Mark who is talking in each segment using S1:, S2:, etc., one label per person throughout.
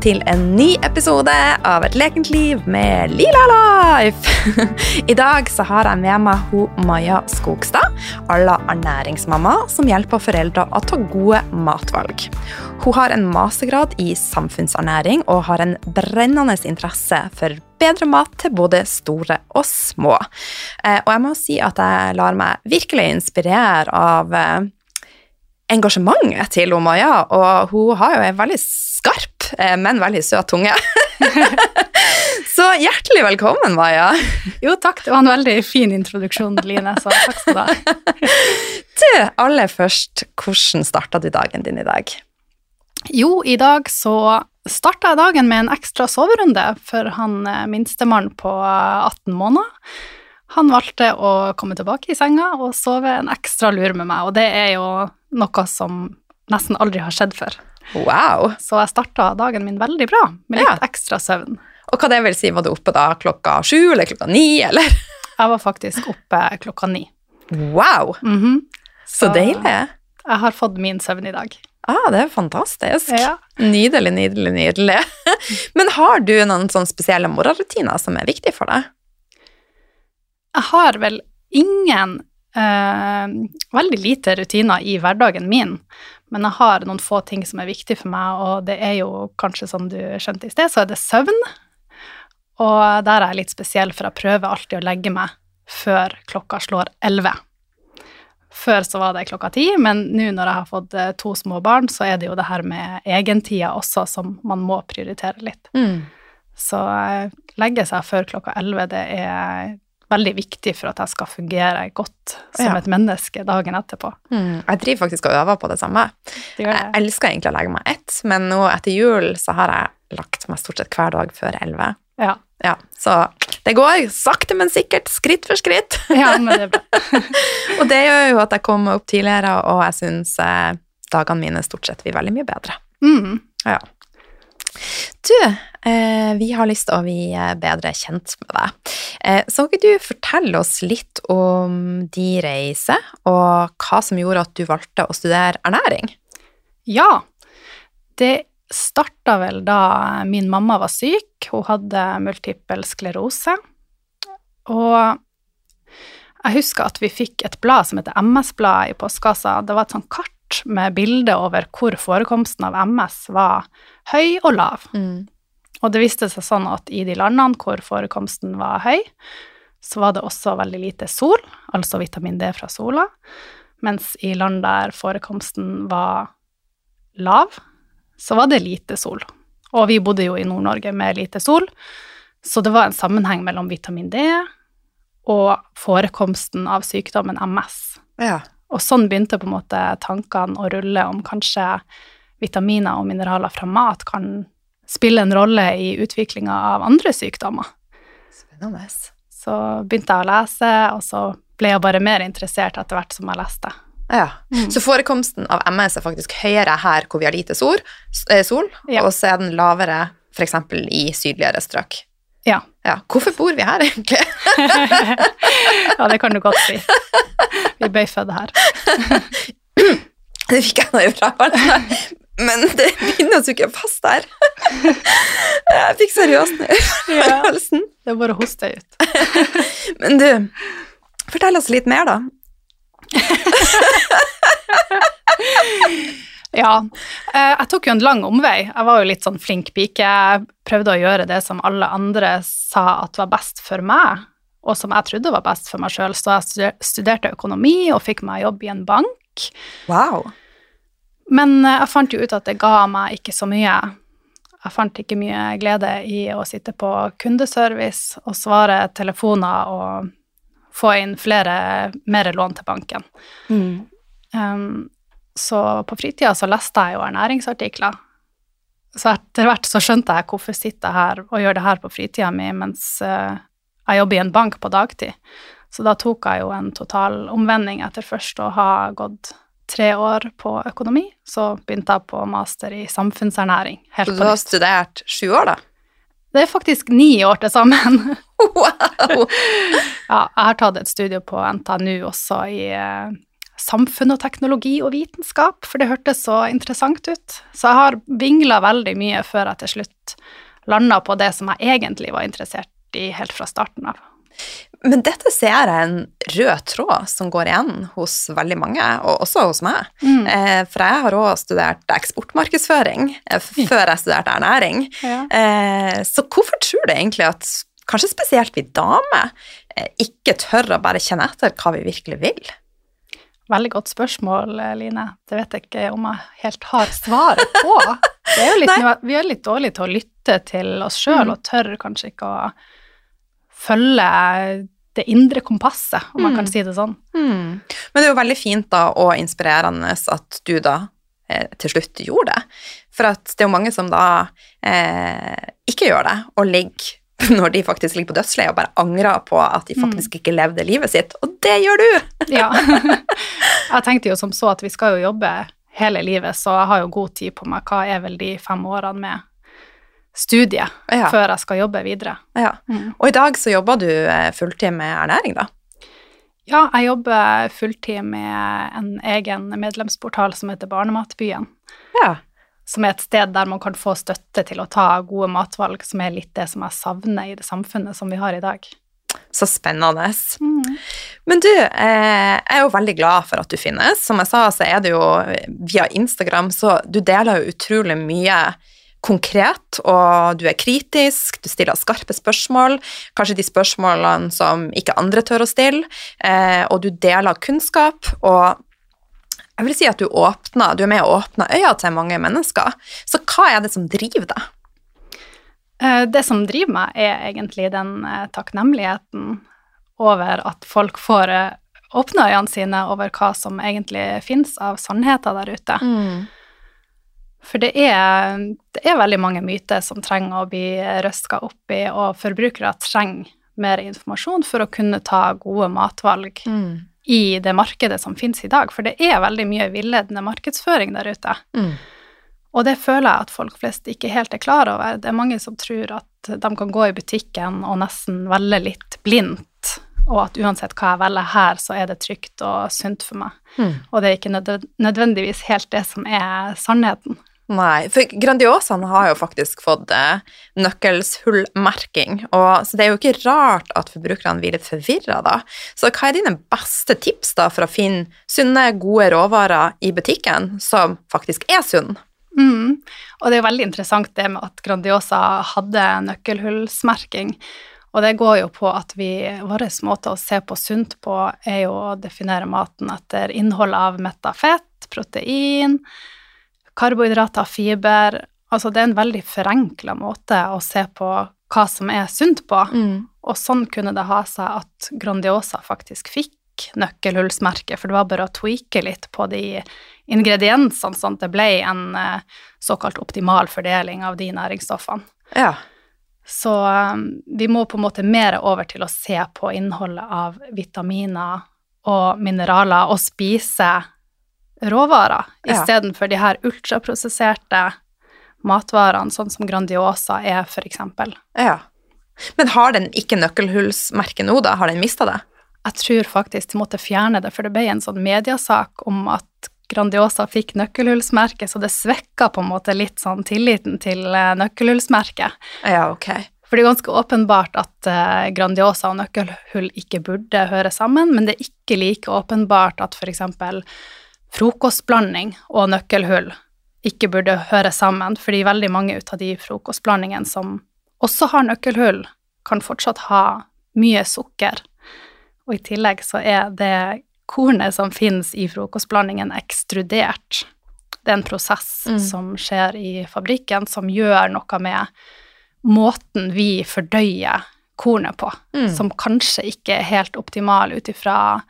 S1: til en ny episode av Et lekent liv med Lila Life. I dag så har jeg med meg ho Maja Skogstad, alla ernæringsmamma, som hjelper foreldre å ta gode matvalg. Hun har en mastergrad i samfunnsernæring og har en brennende interesse for bedre mat til både store og små. Eh, Og jeg må si at jeg lar meg virkelig inspirere av eh, engasjementet til Maja, og hun har jo en veldig skarp, eh, men veldig søt tunge. så hjertelig velkommen, Maja.
S2: Jo, takk. Det var en veldig fin introduksjon, Line, så takk skal du ha.
S1: Du, aller først, hvordan starta du dagen din i dag?
S2: Jo, i dag så starta jeg dagen med en ekstra soverunde for han eh, minstemann på eh, 18 måneder. Han valgte å komme tilbake i senga og sove en ekstra lur med meg, og det er jo noe som nesten aldri har skjedd før.
S1: Wow.
S2: Så jeg starta dagen min veldig bra, med litt
S1: Ja.
S2: ekstra søvn.
S1: Og hva det vil si, var du oppe da klokka sju eller klokka ni, eller?
S2: Jeg var faktisk oppe klokka ni.
S1: Wow,
S2: Mhm.
S1: så
S2: Så-
S1: deilig.
S2: Jeg har fått min søvn i dag.
S1: Ah, det er fantastisk.
S2: Ja.
S1: Nydelig, nydelig, nydelig. Men har du noen sånne spesielle morgenrutiner som er viktige for deg?
S2: Jeg har vel ingen eh, Veldig lite rutiner i hverdagen min, men jeg har noen få ting som er viktige for meg, og det er jo kanskje som du skjønte i sted, så er det søvn. Og der er jeg litt spesiell, for jeg prøver alltid å legge meg før klokka slår elleve. Før så var det klokka ti, men nå når jeg har fått eh, to små barn, så er det jo det her med egentida også som man må prioritere litt. Så eh, legge seg før klokka 11, det er veldig viktig for at jeg skal fungere godt som
S1: Ja.
S2: et menneske dagen etterpå.
S1: Mm. Jeg driver faktisk og øver på det samme.
S2: Det gjør
S1: Jeg elsker egentlig å legge meg ett, men nå etter jul så har jeg lagt meg stort sett hver dag før elleve.
S2: Ja.
S1: Ja, så det går sakte, men sikkert, skritt for skritt.
S2: ja, men det er bra.
S1: Og det gjør jo at jeg kommer opp tidligere, og jeg syns eh, dagene mine stort sett blir veldig mye bedre.
S2: Mm.
S1: Ja. Du, eh, vi har lyst til å bli eh, bedre kjent med deg. Eh, så kan du fortelle oss litt om de reise, og hva som gjorde at du valgte å studere ernæring?
S2: Ja, det starta vel da min mamma var syk. Hun hadde multippel sklerose. Og jeg husker at vi fikk et blad som heter MS-bladet i postkassa. Det var et sånt kart med bilde over hvor forekomsten av MS var høy og lav. Og det viste seg sånn at i de landene hvor forekomsten var høy, så var det også veldig lite sol, altså vitamin D fra sola, mens i land der forekomsten var lav, så var det lite sol. Og vi bodde jo i Nord-Norge med lite sol, så det var en sammenheng mellom vitamin D og forekomsten av sykdommen MS.
S1: Ja.
S2: Og sånn begynte på en måte tankene å rulle om kanskje vitaminer og mineraler fra mat kan spille en rolle i utviklinga av andre sykdommer.
S1: Spennende.
S2: Så begynte jeg å lese, og så ble jeg bare mer interessert etter hvert som jeg leste.
S1: Ja.
S2: Mm.
S1: Så forekomsten av MS er faktisk høyere her hvor vi har lite sol, eh, sol
S2: Ja.
S1: og så er den lavere f.eks. i sydligere strøk.
S2: Ja.
S1: Ja. Hvorfor bor vi her, egentlig?
S2: ja, det kan du godt si. Vi ble født her.
S1: Det fikk jeg nå ifra, men det oss jo ikke fast der. Jeg fikk seriøst i halsen.
S2: Det er bare å hoste ut.
S1: Men du, fortell oss litt mer, da.
S2: Ja. eh, Jeg tok jo en lang omvei. Jeg var jo litt sånn flink pike. Jeg prøvde å gjøre det som alle andre sa at var best for meg, og som jeg trodde var best for meg sjøl. Så jeg studerte økonomi og fikk meg jobb i en bank.
S1: Wow.
S2: Men eh, jeg fant jo ut at det ga meg ikke så mye. Jeg fant ikke mye glede i å sitte på kundeservice og svare telefoner og få inn flere, mer lån til banken. Um, så på fritida så leste jeg jo ernæringsartikler. Så etter hvert så skjønte jeg hvorfor sitter jeg her og gjør det her på fritida mi mens eh, jeg jobber i en bank på dagtid. Så da tok jeg jo en total omvending etter først å ha gått tre år på økonomi. Så begynte jeg på master i samfunnsernæring. Helt
S1: Så
S2: du
S1: har
S2: nytt.
S1: studert sju år, da?
S2: Det er faktisk ni år til sammen.
S1: Wow!
S2: ja, jeg har tatt et studie på NTNU også i eh, samfunn og teknologi og vitenskap, for det hørtes så interessant ut. Så jeg har vingla veldig mye før jeg til slutt landa på det som jeg egentlig var interessert i helt fra starten av.
S1: Men dette ser jeg en rød tråd som går igjen hos veldig mange, og også hos meg.
S2: Mm.
S1: Eh, for jeg har òg studert eksportmarkedsføring eh, før jeg studerte ernæring.
S2: Ja.
S1: Eh, så hvorfor tror du egentlig at kanskje spesielt vi damer ikke tør å bare kjenne etter hva vi virkelig vil?
S2: Veldig godt spørsmål, Line. Det vet jeg ikke om jeg helt har svaret på. Det er litt, vi er litt dårlige til å lytte til oss sjøl,
S1: Mm.
S2: og tør kanskje ikke å følge det indre kompasset, om man
S1: Mm.
S2: kan si det sånn.
S1: Men det er jo veldig fint da, og inspirerende at du da eh, til slutt gjorde det. For at det er jo mange som da eh, ikke gjør det, og ligger når de faktisk ligger på dødsleiet og bare angrer på at de faktisk ikke levde livet sitt. Og det gjør du!
S2: Ja. jeg tenkte jo som så at vi skal jo jobbe hele livet, så jeg har jo god tid på meg. Hva er vel de fem årene med studie
S1: Ja.
S2: før jeg skal jobbe videre?
S1: Ja.
S2: Mm.
S1: Og i dag så jobber du eh, fulltid med ernæring, da.
S2: Ja, jeg jobber fulltid med en egen medlemsportal som heter Barnematbyen.
S1: Ja.
S2: Som er et sted der man kan få støtte til å ta gode matvalg, som er litt det som jeg savner i det samfunnet som vi har i dag.
S1: Så spennende. Men du, eh, jeg er jo veldig glad for at du finnes. Som jeg sa, så er det jo via Instagram, så du deler jo utrolig mye konkret, og du er kritisk, du stiller skarpe spørsmål, kanskje de spørsmålene som ikke andre tør å stille, eh, og du deler kunnskap, og jeg vil si at du åpner, du er med å åpne øya til mange mennesker. Så hva er det som driver deg?
S2: Eh, Det som driver meg, er egentlig den eh, takknemligheten over at folk får åpne øynene sine over hva som egentlig finnes av sannheter der ute. For det er, det er veldig mange myter som trenger å bli røska opp i, og forbrukere trenger mer informasjon for å kunne ta gode matvalg i det markedet som finnes i dag. For det er veldig mye villedende markedsføring der ute.
S1: Mm.
S2: Og det føler jeg at folk flest ikke helt er klar over. Det er mange som tror at de kan gå i butikken og nesten velge litt blindt, og at uansett hva jeg velger her, så er det trygt og sunt for meg.
S1: Mm.
S2: Og det er ikke nødvendigvis helt det som er sannheten.
S1: Nei, for Grandiosaen har jo faktisk fått eh, nøkkelshullmerking, og så det er jo ikke rart at forbrukerne blir litt forvirra da. Så hva er dine beste tips da for å finne sunne, gode råvarer i butikken som faktisk er sunn?
S2: Mm. Og det er jo veldig interessant det med at Grandiosa hadde nøkkelhullsmerking. Og det går jo på at vi, vår måte å se på sunt på, er jo å definere maten etter innhold av metta fett, protein, karbohydrater, fiber. Altså det er en veldig forenkla måte å se på hva som er sunt på. Og sånn kunne det ha seg at Grandiosa faktisk fikk nøkkelhullsmerket, for det var bare å tweake litt på de ingrediensene, sånn at det ble en eh, såkalt optimal fordeling av de næringsstoffene.
S1: Ja.
S2: Så um, vi må på en måte mer over til å se på innholdet av vitaminer og mineraler og spise råvarer
S1: Ja.
S2: istedenfor de her ultraprosesserte matvarene, sånn som Grandiosa er, for eksempel.
S1: ja. Men har den ikke nøkkelhullsmerket nå, da? Har den mista det?
S2: Jeg tror faktisk de måtte fjerne det, for det ble en sånn mediasak om at Grandiosa fikk nøkkelhullsmerket, så det svekka på en måte litt sånn tilliten til eh, nøkkelhullsmerket.
S1: Ja, ok.
S2: For det er ganske åpenbart at eh, Grandiosa og nøkkelhull ikke burde høre sammen, men det er ikke like åpenbart at f.eks. frokostblanding og nøkkelhull ikke burde høre sammen, fordi veldig mange ut av de frokostblandingene som også har nøkkelhull, kan fortsatt ha mye sukker. Og i tillegg så er det kornet som finnes i frokostblandingen, ekstrudert. Det er en prosess
S1: Mm.
S2: som skjer i fabrikken, som gjør noe med måten vi fordøyer kornet på,
S1: Mm.
S2: som kanskje ikke er helt optimal ut ifra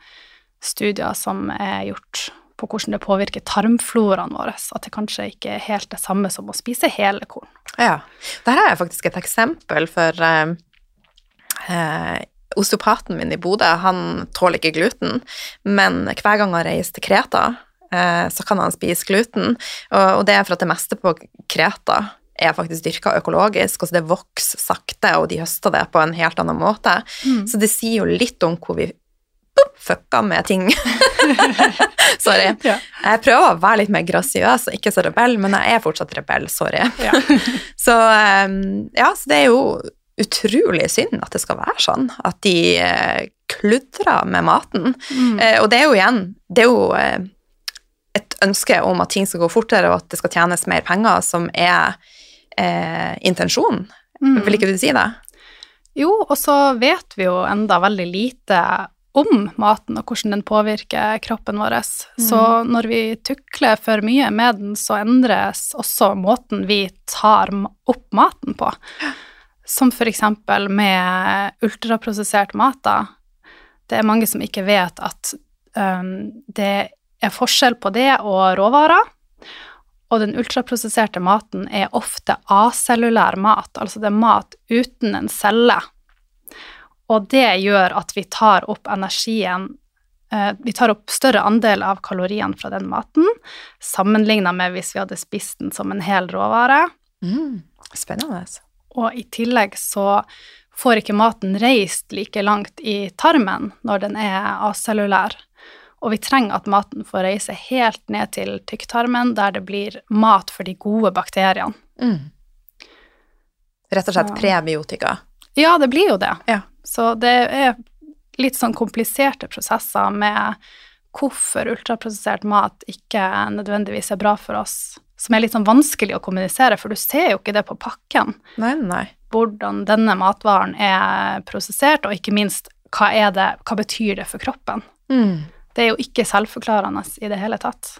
S2: studier som er gjort på hvordan det påvirker tarmfloraen vår, at det kanskje ikke er helt det samme som å spise hele korn.
S1: Ja. Der har jeg faktisk et eksempel for eh, eh, Osteopaten min i Bodø, han tåler ikke gluten, men hver gang han reiser til Kreta, eh, så kan han spise gluten, og, og det er for at det meste på Kreta er faktisk dyrka økologisk, altså det vokser sakte, og de høster det på en helt annen måte.
S2: Mm.
S1: Så det sier jo litt om hvor vi fucka med ting. sorry.
S2: Ja.
S1: Jeg prøver å være litt mer grasiøs og ikke så rebell, men jeg er fortsatt rebell, sorry.
S2: Ja.
S1: Så um, ja, så det er jo utrolig synd at det skal være sånn, at de eh, kludrer med maten.
S2: Mm.
S1: Eh, og det er jo igjen, det er jo eh, et ønske om at ting skal gå fortere, og at det skal tjenes mer penger, som er eh, intensjonen.
S2: Mm.
S1: Vil ikke du si det?
S2: Jo, og så vet vi jo enda veldig lite om maten og hvordan den påvirker kroppen vår. Så når vi tukler for mye med den, så endres også måten vi tar opp maten på. Som for eksempel med ultraprosessert mat. da. Det er mange som ikke vet at um, det er forskjell på det og råvarer. Og den ultraprosesserte maten er ofte acellulær mat, altså det er mat uten en celle. Og det gjør at vi tar opp energien eh, Vi tar opp større andel av kaloriene fra den maten, sammenligna med hvis vi hadde spist den som en hel råvare.
S1: Spennende.
S2: Og i tillegg så får ikke maten reist like langt i tarmen når den er acellulær. Og vi trenger at maten får reise helt ned til tykktarmen, der det blir mat for de gode bakteriene.
S1: Mm. Rett og slett prebiotika.
S2: Ja, det blir jo det.
S1: Ja.
S2: Så det er litt sånn kompliserte prosesser med hvorfor ultraprosessert mat ikke nødvendigvis er bra for oss, som er litt sånn vanskelig å kommunisere, for du ser jo ikke det på pakken,
S1: Nei, nei.
S2: hvordan denne matvaren er prosessert, og ikke minst hva, er det, hva betyr det for kroppen.
S1: Mm.
S2: Det er jo ikke selvforklarende i det hele tatt.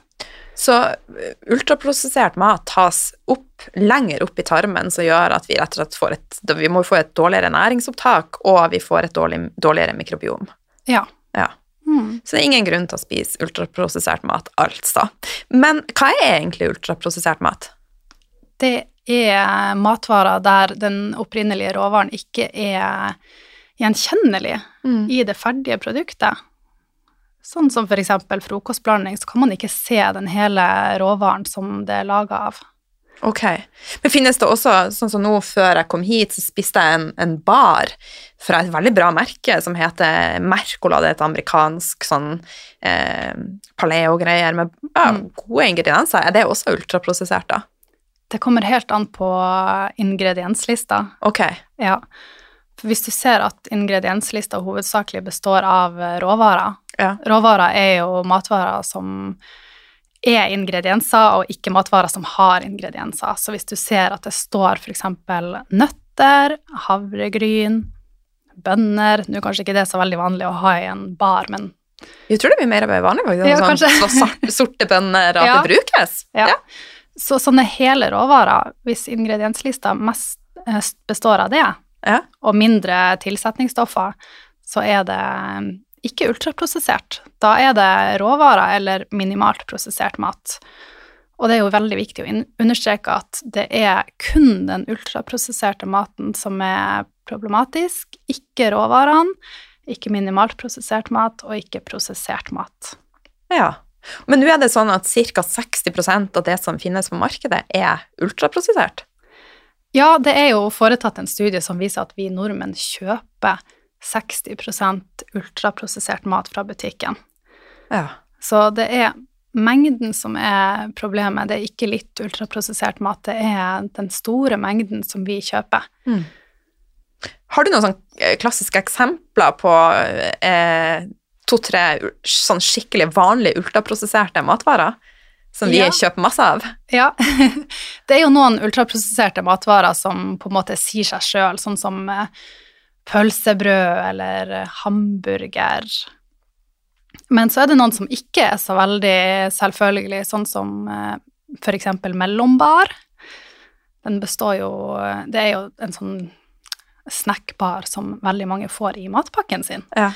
S1: Så uh, ultraprosessert mat tas opp lenger opp i tarmen, som gjør at vi rett og slett får et, vi må få et dårligere næringsopptak, og vi får et dårlig, dårligere mikrobiom.
S2: Ja.
S1: Ja.
S2: Mm.
S1: Så det er ingen grunn til å spise ultraprosessert mat, altså. Men hva er egentlig ultraprosessert mat?
S2: Det er matvarer der den opprinnelige råvaren ikke er gjenkjennelig i det ferdige produktet. Sånn som eksempel frokostblanding, så kan man ikke se den hele råvaren som det er laga av.
S1: Ok. Men finnes det også, sånn som nå før jeg kom hit, så spiste jeg en, en bar fra et veldig bra merke som heter Mercola. Det er et amerikansk sånn eh, paleo-greier med ja, gode ingredienser. Er det også ultraprosessert, da?
S2: Det kommer helt an på ingredienslista.
S1: Ok.
S2: Ja. For hvis du ser at ingredienslista hovedsakelig består av råvarer
S1: Ja.
S2: Råvarer er jo matvarer som er ingredienser, og ikke matvarer som har ingredienser. Så hvis du ser at det står f.eks. nøtter, havregryn, bønner Nå er kanskje ikke det så veldig vanlig å ha i en bar, men
S1: Jeg tror det blir mer vanlig, faktisk.
S2: Ja,
S1: sånn, så sorte bønner, at
S2: Ja.
S1: det brukes.
S2: ja. Så sånne hele råvarer, hvis ingredienslista mest eh, består av det,
S1: Ja.
S2: og mindre tilsetningsstoffer, så er det ikke ultraprosessert. Da er det råvarer eller minimalt prosessert mat. Og det er jo veldig viktig å understreke at det er kun den ultraprosesserte maten som er problematisk, ikke råvarene, ikke minimalt prosessert mat og ikke prosessert mat.
S1: ja. Men nå er det sånn at ca. 60% av det som finnes på markedet, er ultraprosessert.
S2: Ja, det er jo foretatt en studie som viser at vi nordmenn kjøper 60% ultraprosessert mat fra butikken.
S1: Ja.
S2: Så det er mengden som er problemet. Det er ikke litt ultraprosessert mat, det er den store mengden som vi kjøper.
S1: Har du noen sånn eh, klassiske eksempler på eh, to-tre sånn skikkelig vanlige ultraprosesserte matvarer som vi
S2: Ja.
S1: kjøper masse av?
S2: Ja, det er jo noen ultraprosesserte matvarer som på en måte sier seg sjøl, sånn som eh, pølsebrød eller eh, hamburger. Men så er det noen som ikke er så veldig selvfølgelig, sånn som f.eks. for eksempel mellombar. Den består jo Det er jo en sånn snackbar som veldig mange får i matpakken sin.
S1: Ja.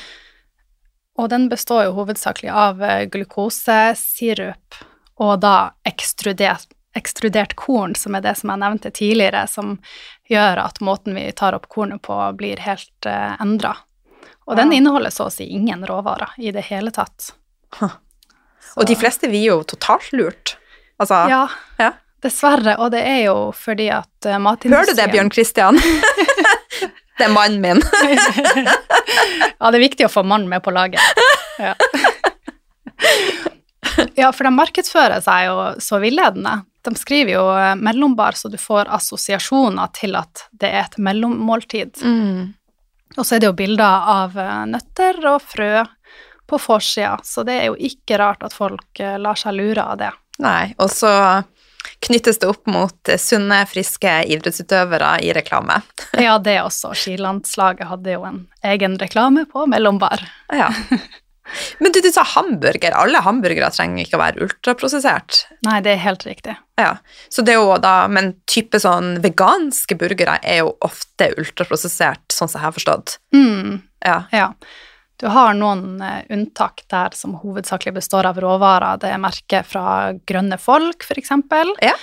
S2: Og den består jo hovedsakelig av eh, glukosesirup og da ekstrudert, ekstrudert korn, som er det som jeg nevnte tidligere, som gjør at måten vi tar opp kornet på, blir helt uh, endra. Og den inneholder så å si ingen råvarer i det hele tatt.
S1: Og de fleste blir jo totalt lurt. Altså,
S2: Ja,
S1: ja.
S2: dessverre. Og det er jo fordi at uh, matindustrien
S1: Hører du det, Bjørn Kristian? Det er mannen min.
S2: ja, det er viktig å få mannen med på laget. Ja. ja, for de markedsfører seg jo så villedende. De skriver jo eh, mellombar, så du får assosiasjoner til at det er et mellommåltid.
S1: Mm.
S2: Og så er det jo bilder av eh, nøtter og frø på forsida, så det er jo ikke rart at folk eh, lar seg lure av det.
S1: Nei, og så knyttes det opp mot sunne, friske idrettsutøvere i reklame.
S2: Ja, det også. Skilandslaget hadde jo en egen reklame på mellombar.
S1: Ja. Men du, du sa hamburger. Alle hamburgere trenger ikke å være ultraprosessert.
S2: Nei, det er helt riktig.
S1: Ja, så det er jo da, Men type sånn veganske burgere er jo ofte ultraprosessert, sånn som jeg har forstått.
S2: Mm,
S1: Ja.
S2: ja. Du har noen eh, unntak der som hovedsakelig består av råvarer. Det er merket fra Grønne Folk, eksempel.
S1: Ja.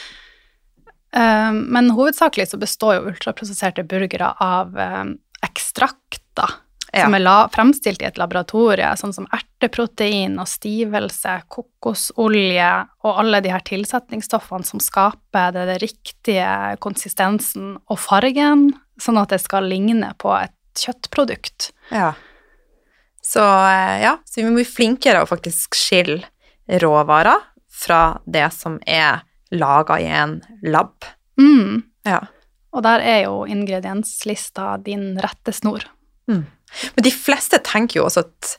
S2: Eh, men hovedsakelig så består jo ultraprosesserte burgere av eh, ekstrakter
S1: Ja.
S2: som er la fremstilt i et laboratorie, sånn som erteprotein og stivelse, kokosolje og alle de her tilsetningsstoffene som skaper det, det riktige konsistensen og fargen, sånn at det skal ligne på et kjøttprodukt.
S1: Ja. Så eh, ja, så vi må bli flinkere å faktisk skille råvarer fra det som er laga i en lab.
S2: Mm.
S1: Ja.
S2: Og der er jo ingredienslista din rettesnor.
S1: Men de fleste tenker jo også at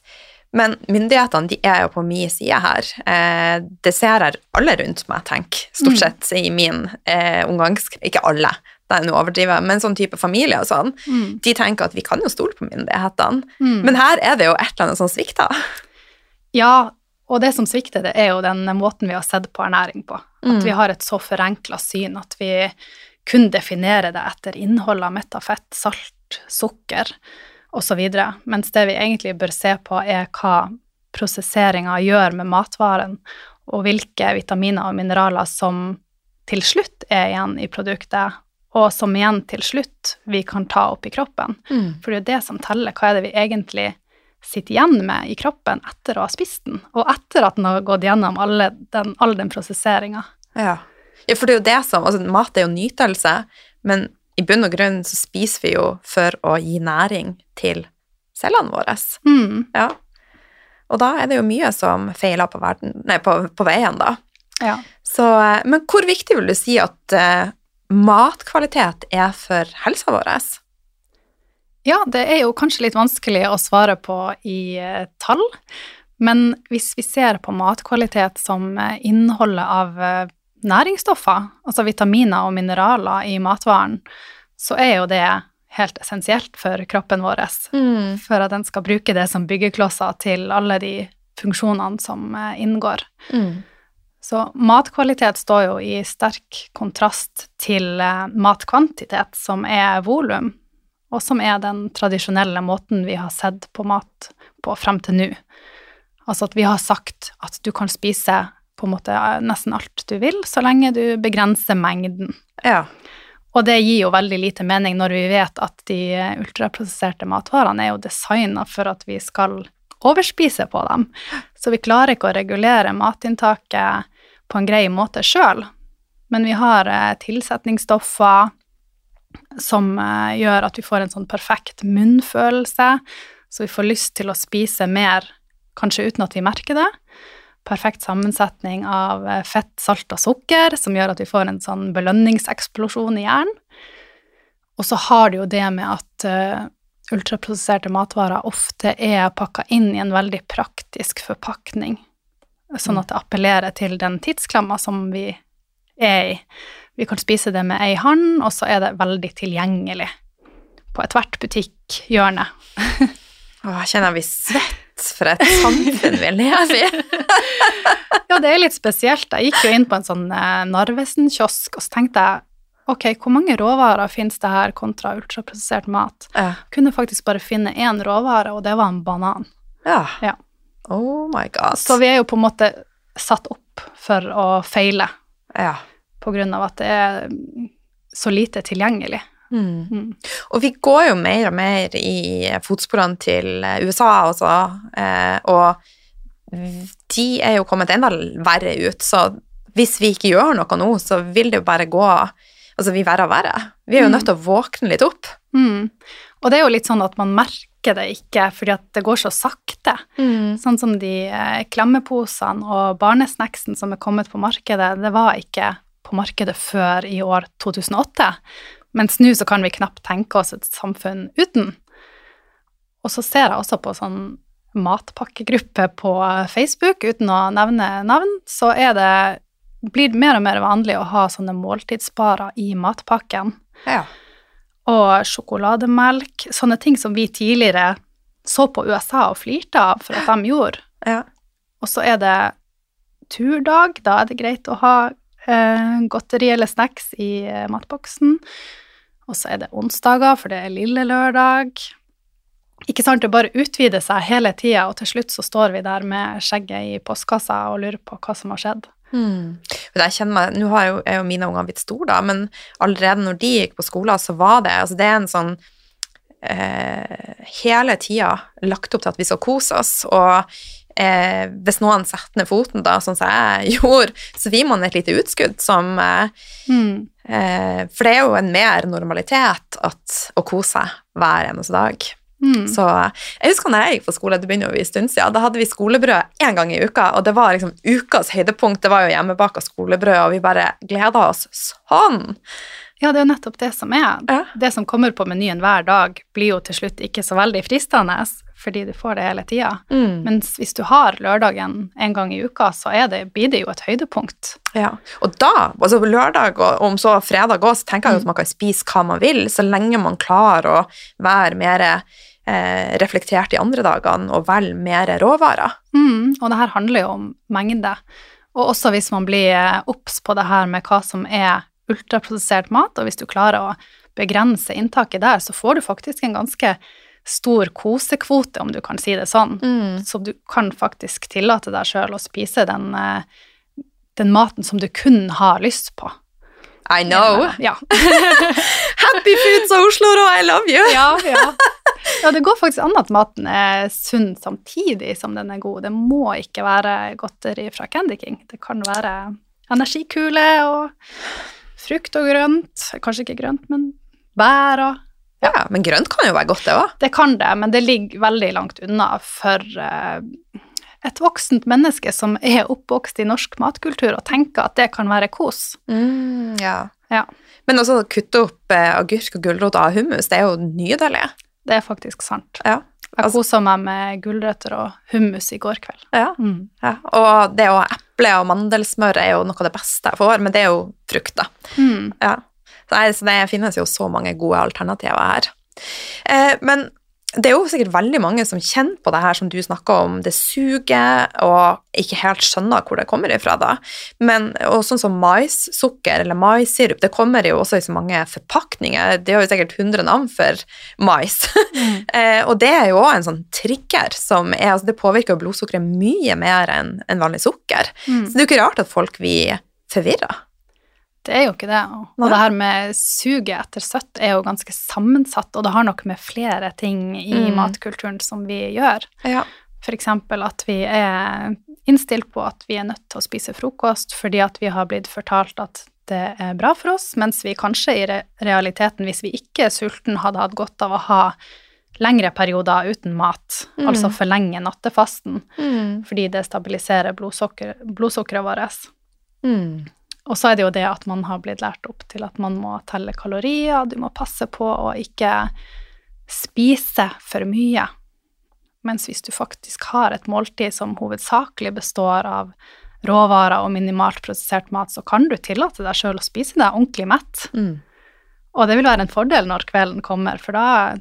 S1: Men myndighetene de er jo på min side her. Eh, det ser jeg alle rundt meg tenker, stort
S2: Mm.
S1: sett i min eh, omgangs... Ikke alle, det er nå overdrivet, men sånn type familie og sånn.
S2: Mm.
S1: De tenker at vi kan jo stole på myndighetene.
S2: Mm.
S1: Men her er det jo et eller annet som svikter.
S2: Ja, og det som svikter, det er jo den måten vi har sett på ernæring på. At
S1: Mm.
S2: vi har et så forenkla syn at vi kun definerer det etter innholdet av metta fett, salt, sukker osv. Mens det vi egentlig bør se på, er hva prosesseringa gjør med matvaren, og hvilke vitaminer og mineraler som til slutt er igjen i produktet, og som igjen til slutt vi kan ta opp i kroppen. For det er jo det som teller. Hva er det vi egentlig sitter igjen med i kroppen etter å ha spist den, og etter at den har gått gjennom alle den, all den prosesseringa.
S1: Ja. ja, for det er jo det som altså, Mat er jo nytelse, men i bunn og grunn så spiser vi jo for å gi næring til cellene våre.
S2: Mm,
S1: Ja. Og da er det jo mye som feiler på, verden, nei, på, på veien, da.
S2: ja.
S1: Så, eh, men hvor viktig vil du si at uh, matkvalitet er for helsa vår?
S2: ja, det er jo kanskje litt vanskelig å svare på i uh, tall, men hvis vi ser på matkvalitet som innholdet av næringsstoffer, altså vitaminer og mineraler i matvaren, så er jo det helt essensielt for kroppen vår.
S1: Mm.
S2: for at den skal bruke det som byggeklosser til alle de funksjonene som eh, inngår.
S1: Mm.
S2: Så matkvalitet står jo i sterk kontrast til eh, matkvantitet, som er volum, og som er den tradisjonelle måten vi har sett på mat på frem til nå. Altså at vi har sagt at du kan spise på en måte nesten alt du vil, så lenge du begrenser mengden.
S1: Ja.
S2: Og det gir jo veldig lite mening når vi vet at de ultraprosesserte matvarene er jo designa for at vi skal overspise på dem. Så vi klarer ikke å regulere matinntaket på en grei måte sjøl. Men vi har eh, tilsetningsstoffer som eh, gjør at vi får en sånn perfekt munnfølelse, så vi får lyst til å spise mer, kanskje uten at vi merker det perfekt sammensetning av eh, fett, salt og sukker, som gjør at vi får en sånn belønningseksplosjon i hjernen. Og så har det jo det med at uh, ultraprosesserte matvarer ofte er pakka inn i en veldig praktisk forpakning, sånn at det appellerer til den tidsklemma som vi er i. Vi kan spise det med ei hånd, og så er det veldig tilgjengelig på ethvert butikkhjørne.
S1: Å, jeg kjenner blir svett for et samfunn vi lever i.
S2: Ja, det er litt spesielt. Jeg gikk jo inn på en sånn eh, Narvesen-kiosk, og så tenkte jeg ok, hvor mange råvarer finnes det her kontra ultraprosessert mat?
S1: Ja.
S2: Kunne faktisk bare finne én råvare, og det var en banan.
S1: ja.
S2: Ja.
S1: Oh my god.
S2: Så vi er jo på en måte satt opp for å feile,
S1: ja.
S2: på grunn av at det er så lite tilgjengelig.
S1: Mm.
S2: Mm.
S1: Og vi går jo mer og mer i fotsporene til eh, USA også, eh, og de er jo kommet enda verre ut, så hvis vi ikke gjør noe nå, så vil det jo bare gå Altså, vi verre og verre. Vi er jo
S2: Mm.
S1: nødt til å våkne litt opp.
S2: Mm. Og det er jo litt sånn at man merker det ikke, fordi at det går så sakte.
S1: Mm.
S2: Sånn som de eh, klemmeposene og barnesnacksen som er kommet på markedet, det var ikke på markedet før i år 2008. Mens nå så kan vi knapt tenke oss et samfunn uten. Og så ser jeg også på sånn matpakkegruppe på Facebook, uten å nevne navn, så er det blir mer og mer vanlig å ha sånne måltidsbarer i matpakken.
S1: Ja.
S2: Og sjokolademelk. Sånne ting som vi tidligere så på USA og flirte av for at de gjorde.
S1: ja.
S2: Og så er det turdag. Da er det greit å ha eh, godteri eller snacks i eh, matboksen. Og så er det onsdager, for det er lille lørdag. Ikke sant, det bare utvider seg hele tida, og til slutt så står vi der med skjegget i postkassa og lurer på hva som har skjedd.
S1: Mm. Jeg kjenner meg, Nå har jo, er jo mine unger blitt store, da, men allerede når de gikk på skolen, så var det altså det er en sånn eh, Hele tida lagt opp til at vi skal kose oss, og eh, hvis noen setter ned foten, da, sånn som jeg gjorde, så gir man et lite utskudd som eh,
S2: Mm.
S1: eh, For det er jo en mer normalitet at, å kose seg hver eneste dag.
S2: Mm.
S1: Så jeg husker når jeg gikk på skole, det begynner jo en stund siden, da hadde vi skolebrød én gang i uka, og det var liksom ukas høydepunkt. Det var jo hjemmebaka skolebrød, og vi bare gleda oss sånn.
S2: Ja, det er jo nettopp det som er.
S1: Ja.
S2: Det som kommer på menyen hver dag, blir jo til slutt ikke så veldig fristende, fordi du får det hele tida.
S1: Mm.
S2: Mens hvis du har lørdagen en gang i uka, så det, blir det jo et høydepunkt.
S1: Ja. Og da, altså på lørdag og om så fredag òg, så tenker jeg jo
S2: Mm.
S1: at man kan spise hva man vil, så lenge man klarer å være mer eh, reflektert de andre dagene og velge mer råvarer.
S2: Mm, og det her handler jo om mengde. Og også hvis man blir eh, obs på det her med hva som er ultraprosessert mat, og hvis du klarer å begrense inntaket der, så får du faktisk en ganske stor kosekvote, om du kan si det sånn. Så du kan faktisk tillate deg sjøl å spise den, eh, den maten som du kun har lyst på.
S1: I know.
S2: Ja.
S1: Happy Foods av Oslo Rå, I love you!
S2: ja, ja. Ja, det går faktisk an at maten er sunn samtidig som den er god. Det må ikke være godteri fra Candy King. Det kan være energikule og frukt og grønt. Kanskje ikke grønt, men bær og
S1: Ja, men grønt kan jo være godt, det òg.
S2: Det kan det, men det ligger veldig langt unna for eh, et voksent menneske som er oppvokst i norsk matkultur, og tenker at det kan være kos.
S1: Mm, ja.
S2: Ja.
S1: Men også å kutte opp eh, agurk og gulrot av hummus, det er jo nydelig.
S2: Det er faktisk sant.
S1: Ja.
S2: Jeg
S1: Altså-
S2: kosa meg med gulrøtter og hummus i går kveld.
S1: Ja.
S2: Mm.
S1: ja. Og det å ha eple og mandelsmør er jo noe av det beste jeg får, men det er jo frukt, da.
S2: Mm.
S1: Ja. Så, nei, så det finnes jo så mange gode alternativer her. Eh, men det er jo sikkert veldig mange som kjenner på det her som du snakker om, det suger, og ikke helt skjønner hvor det kommer ifra, da. Men, og sånn som maissukker eller maissirup, det kommer jo også i så mange forpakninger. Det har jo sikkert 100 navn for mais.
S2: Mm.
S1: eh, og det er jo òg en sånn trigger som er, altså det påvirker blodsukkeret mye mer enn en vanlig sukker.
S2: Mm.
S1: Så det er jo ikke rart at folk blir forvirra.
S2: Det er jo ikke det. Og det her med suget etter søtt er jo ganske sammensatt, og det har nok med flere ting i
S1: Mm.
S2: matkulturen som vi gjør.
S1: Ja.
S2: Eksempel at vi er innstilt på at vi er nødt til å spise frokost fordi at vi har blitt fortalt at det er bra for oss, mens vi kanskje i realiteten, hvis vi ikke er sulten, hadde hatt godt av å ha lengre perioder uten mat,
S1: Mm.
S2: altså forlenge nattefasten,
S1: Mm.
S2: fordi det stabiliserer blodsukker, blodsukkeret vårt.
S1: Mm.
S2: Og så er det jo det at man har blitt lært opp til at man må telle kalorier, du må passe på å ikke spise for mye. Mens hvis du faktisk har et måltid som hovedsakelig består av råvarer og minimalt prosessert mat, så kan du tillate deg sjøl å spise deg ordentlig mett.
S1: Mm.
S2: Og det vil være en fordel når kvelden kommer, for da,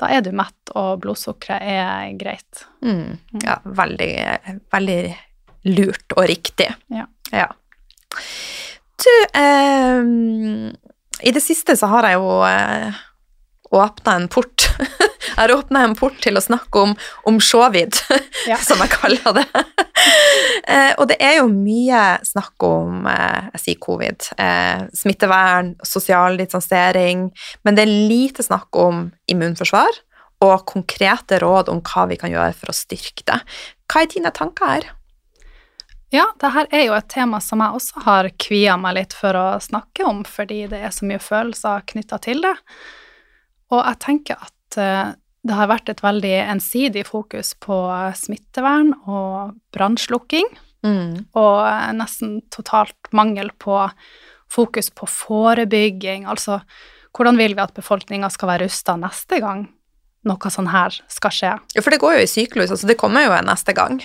S2: da er du mett, og blodsukkeret er greit.
S1: Mm. Ja, veldig, veldig lurt og riktig.
S2: Ja.
S1: Ja. Du, eh, i det siste så har jeg jo eh, åpna en port. jeg har åpna en port til å snakke om, om sjåvidd,
S2: Ja.
S1: som jeg kaller det. eh, og det er jo mye snakk om eh, jeg sier covid, eh, smittevern, sosial distansering, men det er lite snakk om immunforsvar og konkrete råd om hva vi kan gjøre for å styrke det. Hva er dine tanker her?
S2: Ja, det her er jo et tema som jeg også har kvia meg litt for å snakke om, fordi det er så mye følelser knytta til det. Og jeg tenker at eh, det har vært et veldig ensidig fokus på smittevern og brannslukking,
S1: Mm.
S2: og nesten totalt mangel på fokus på forebygging. Altså, hvordan vil vi at befolkninga skal være rusta neste gang noe sånn her skal skje?
S1: Ja, for det går jo i syklus, altså det kommer jo en neste gang.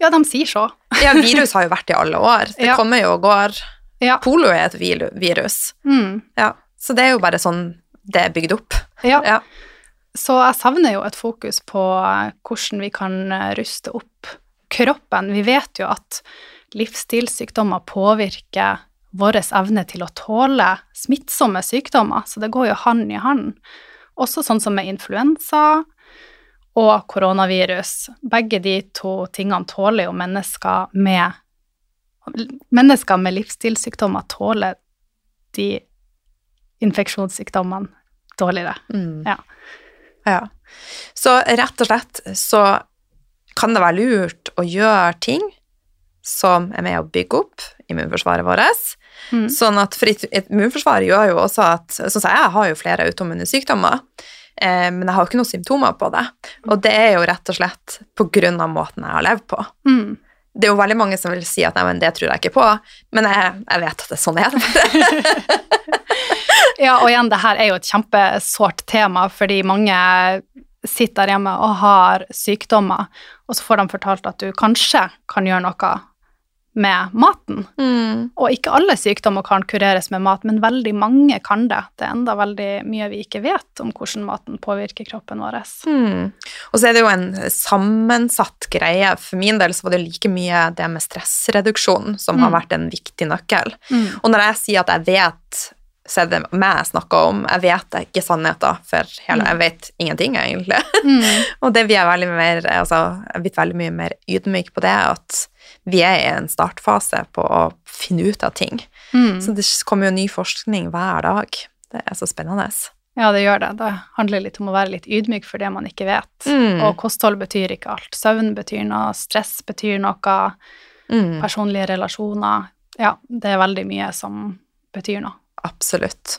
S2: Ja, de sier så.
S1: Ja, virus har jo vært i alle år. Det
S2: Ja.
S1: kommer jo og går.
S2: Ja.
S1: Polo er et virus.
S2: Mm.
S1: Ja. Så det er jo bare sånn det er bygd opp. ja.
S2: Så jeg savner jo et fokus på eh, hvordan vi kan eh, ruste opp kroppen. Vi vet jo at livsstilssykdommer påvirker vår evne til å tåle smittsomme sykdommer, så det går jo hand i hand. Også sånn som med influensa og koronavirus. Begge de to tingene tåler jo mennesker med Mennesker med livsstilssykdommer tåler de infeksjonssykdommene dårligere.
S1: Mm.
S2: Ja.
S1: Ja. Så rett og slett så kan det være lurt å gjøre ting som er med å bygge opp immunforsvaret vårt.
S2: Mm.
S1: Sånn at for et- et immunforsvar gjør jo også at Sånn som jeg har jo flere autoimmune sykdommer, men jeg har jo ikke noen symptomer på det. Og det er jo rett og slett på grunn av måten jeg har levd på.
S2: Mm.
S1: Det er jo veldig mange som vil si at nei, men det tror jeg ikke på, men jeg, jeg vet at det er sånn er.
S2: Ja, og igjen, det her er jo et kjempesårt tema, fordi mange sitter der hjemme og har sykdommer, og så får de fortalt at du kanskje kan gjøre noe med maten.
S1: Mm.
S2: Og ikke alle sykdommer kan kureres med mat, men veldig mange kan det. Det er enda veldig mye vi ikke vet om hvordan maten påvirker kroppen vår.
S1: Mm. Og så er det jo en sammensatt greie. For min del så var det like mye det med stressreduksjon som har
S2: Mm.
S1: vært en viktig nøkkel.
S2: Mm.
S1: Og når jeg sier at jeg vet, så er det meg jeg snakker om. Jeg vet ikke sannheten, for hele, jeg vet ingenting, egentlig.
S2: Mm.
S1: Og det blir jeg veldig mer, altså, jeg blitt veldig mye mer ydmyk på det, at vi er i en startfase på å finne ut av ting.
S2: Mm.
S1: Så det kommer jo ny forskning hver dag. Det er så spennende.
S2: Ja, det gjør det. Det handler litt om å være litt ydmyk for det man ikke vet.
S1: Mm.
S2: Og kosthold betyr ikke alt. Søvn betyr noe, stress betyr noe.
S1: Mm.
S2: personlige relasjoner. Ja, det er veldig mye som betyr noe.
S1: Absolutt.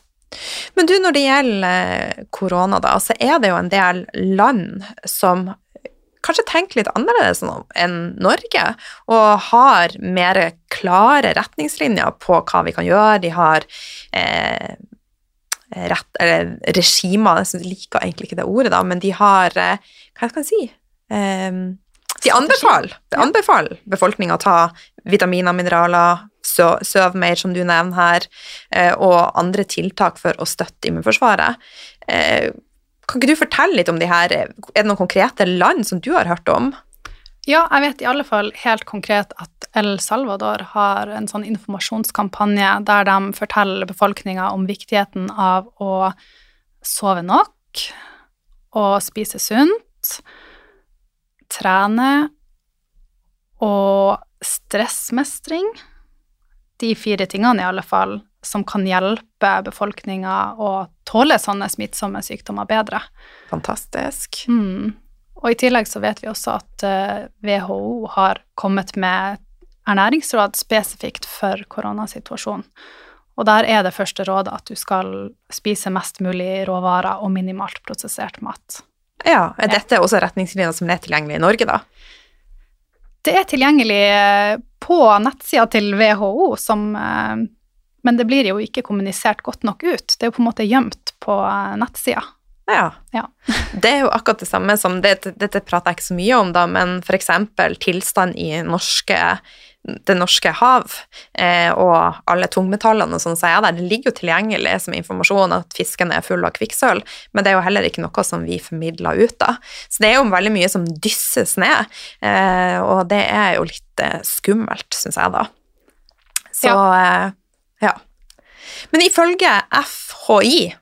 S1: Men du, når det gjelder korona, da, så er det jo en del land som kanskje tenker litt annerledes enn Norge, og har mer klare retningslinjer på hva vi kan gjøre. De har eh, rett, eller regimer, jeg liker egentlig ikke det ordet, da, men de har eh, Hva skal jeg si? Eh, de anbefaler, de anbefaler befolkninga å ta vitaminer, mineraler, sø, søv mer, som du nevner her, eh, og andre tiltak for å støtte immunforsvaret. Kan ikke du fortelle litt om de her? Er det noen konkrete land som du har hørt om?
S2: Ja, jeg vet i alle fall helt konkret at El Salvador har en sånn informasjonskampanje der de forteller befolkninga om viktigheten av å sove nok og spise sunt, trene og stressmestring. De fire tingene i alle fall som kan hjelpe befolkninga å tåle sånne smittsomme sykdommer bedre.
S1: Fantastisk.
S2: Mm. Og i tillegg så vet vi også at eh, WHO har kommet med ernæringsråd spesifikt for koronasituasjonen. Og der er det første rådet at du skal spise mest mulig råvarer og minimalt prosessert mat.
S1: Ja, Er dette også retningslinjer som er tilgjengelig i Norge, da?
S2: Det er tilgjengelig eh, på nettsida til WHO, som, eh, men det blir jo ikke kommunisert godt nok ut. Det er jo på en måte gjemt på eh, nettsida.
S1: Ja.
S2: Ja.
S1: Det er jo akkurat det samme som Dette, dette prater jeg ikke så mye om, da, men f.eks. tilstand i norske, det norske hav eh, og alle tungmetallene og sånn som er der, det ligger jo tilgjengelig som informasjon at fisken er full av kvikksølv, men det er jo heller ikke noe som vi formidler ut da. Så det er jo veldig mye som dysses ned, eh, og det er jo litt eh, skummelt, syns jeg da. Så eh, ja. Men ifølge FHI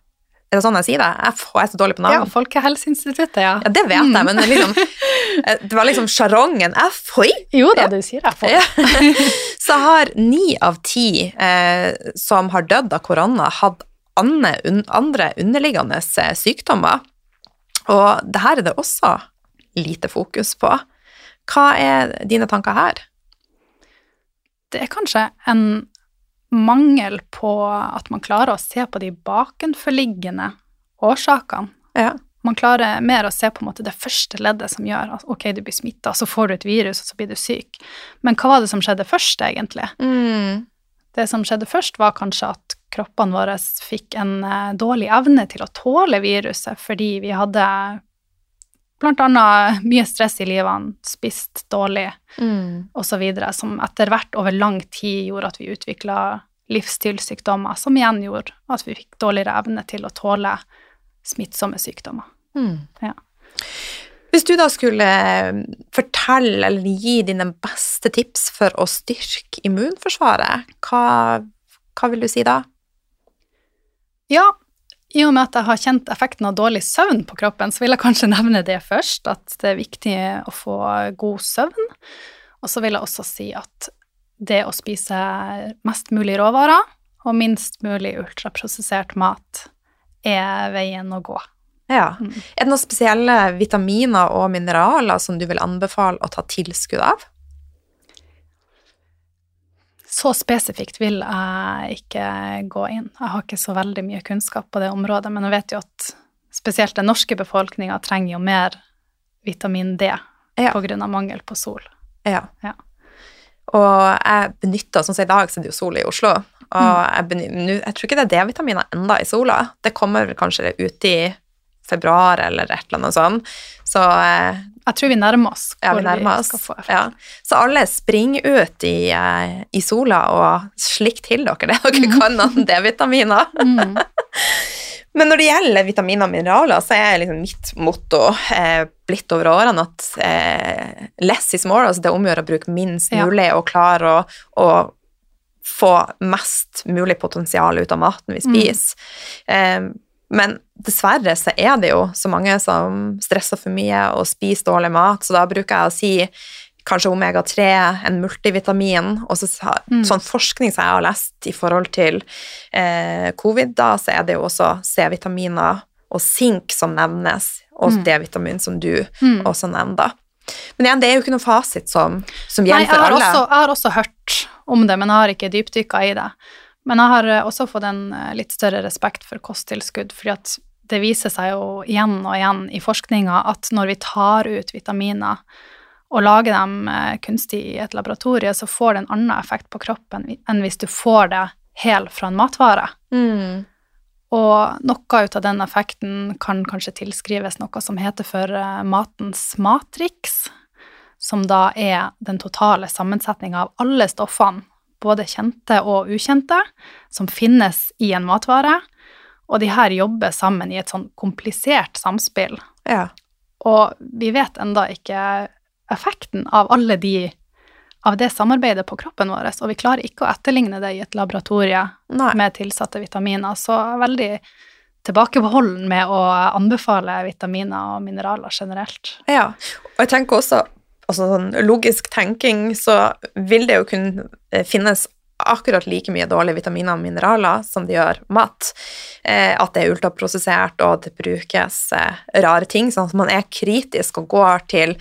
S1: er det sånn jeg sier det? FH er så dårlig på navn.
S2: Ja, Folkehelseinstituttet, ja.
S1: Ja, det vet jeg, men det, liksom, eh, det var liksom sjarongen FHI.
S2: Jo da, du sier det.
S1: Ja. Så har ni av ti eh, som har dødd av korona, hatt andre underliggende eh, sykdommer. Og det her er det også lite fokus på. Hva er dine tanker her?
S2: Det er kanskje en mangel på at man klarer å se på de bakenforliggende årsakene.
S1: Ja.
S2: Man klarer mer å se på en måte det første leddet som gjør at ok, du blir smitta, så får du et virus, og så blir du syk. Men hva var det som skjedde først, egentlig?
S1: Mm.
S2: Det som skjedde først, var kanskje at kroppene våre fikk en eh, dårlig evne til å tåle viruset, fordi vi hadde blant annet mye stress i livene, spist dårlig
S1: Mm.
S2: osv., som etter hvert over lang tid gjorde at vi utvikla livsstilssykdommer, som igjen gjorde at vi fikk dårligere evne til å tåle smittsomme sykdommer.
S1: Mm.
S2: Ja.
S1: Hvis du da skulle eh, fortelle eller gi dine beste tips for å styrke immunforsvaret, hva, hva vil du si da?
S2: Ja, i og med at jeg har kjent effekten av dårlig søvn på kroppen, så vil jeg kanskje nevne det først, at det er viktig å få god søvn. Og så vil jeg også si at det å spise mest mulig råvarer og minst mulig ultraprosessert mat er veien å gå.
S1: Ja.
S2: Mm.
S1: Er det noen spesielle vitaminer og mineraler som du vil anbefale å ta tilskudd av?
S2: Så spesifikt vil jeg ikke gå inn. Jeg har ikke så veldig mye kunnskap på det området, men jeg vet jo at spesielt den norske befolkninga trenger jo mer vitamin D
S1: Ja.
S2: av mangel på sol.
S1: Ja.
S2: Ja.
S1: Og jeg benytter, sånn som i dag, så er det jo sol i Oslo. Og jeg, benytter, jeg tror ikke det er D-vitaminer enda i sola. Det kommer kanskje ut i februar eller et eller annet sånt. Så eh,
S2: Jeg tror vi nærmer oss
S1: ja, vi nærmer oss. Ja. Så alle springer ut i, eh, i sola og slikk til dere det dere
S2: mm.
S1: kan av D-vitaminer.
S2: Mm.
S1: Men når det gjelder vitaminer og mineraler, så er liksom mitt motto eh, blitt over årene at eh, less is more, altså det omgjør å bruke minst
S2: Ja.
S1: mulig og klare å, å få mest mulig potensial ut av maten vi
S2: Mm.
S1: spiser. Eh, men dessverre så er det jo så mange som stresser for mye og spiser dårlig mat, så da bruker jeg å si kanskje omega-3, en multivitamin, og så
S2: Mm.
S1: sånn forskning som jeg har lest i forhold til eh, covid, da, så er det jo også C-vitaminer og sink som nevnes, og
S2: Mm.
S1: D-vitamin som du
S2: Mm.
S1: også nevner. Men igjen, det er jo ikke noen fasit som, som gjelder for alle.
S2: jeg har også hørt om det, men jeg har ikke dypdykka i det. Men jeg har eh, også fått en eh, litt større respekt for kosttilskudd, fordi at det viser seg jo igjen og igjen i forskninga at når vi tar ut vitaminer og lager dem eh, kunstig i et laboratorie, så får det en annen effekt på kroppen enn hvis du får det hel fra en matvare.
S1: Mm.
S2: Og noe ut av den effekten kan kanskje tilskrives noe som heter for matens matriks, som da er den totale sammensetninga av alle stoffene, både kjente og ukjente, som finnes i en matvare, og de her jobber sammen i et sånn komplisert samspill.
S1: Ja.
S2: Og vi vet enda ikke effekten av alle de av det samarbeidet på kroppen vår, og vi klarer ikke å etterligne det i et laboratorie
S1: Nei.
S2: med tilsatte vitaminer. Så jeg er veldig tilbakebeholden med å anbefale vitaminer og mineraler generelt.
S1: Ja, og jeg tenker også altså sånn logisk tenking, så vil det jo kunne eh, finnes akkurat like mye dårlige vitaminer og mineraler som det gjør mat. Eh, at det er ultraprosessert, og at det brukes eh, rare ting, sånn at man er kritisk og går til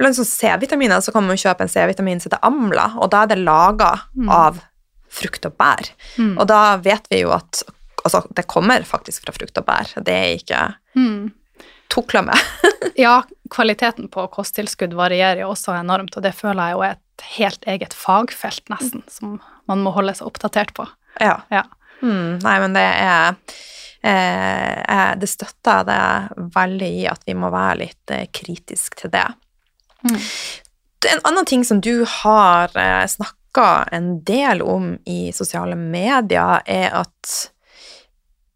S1: Blant sånn C-vitaminer så kan man kjøpe en C-vitamin som heter Amla, og da er det laga
S2: Mm.
S1: av frukt og bær.
S2: Mm.
S1: Og da vet vi jo at altså, det kommer faktisk fra frukt og bær. Det er ikke
S2: Mm.
S1: Tukla med.
S2: Ja, kvaliteten på kosttilskudd varierer jo også enormt, og det føler jeg jo er et helt eget fagfelt, nesten, som man må holde seg oppdatert på.
S1: Ja.
S2: Ja.
S1: Mm, nei, men det er eh, eh, Det støtter det veldig i, at vi må være litt eh, kritisk til det.
S2: Mm.
S1: En annen ting som du har eh, snakka en del om i sosiale medier, er at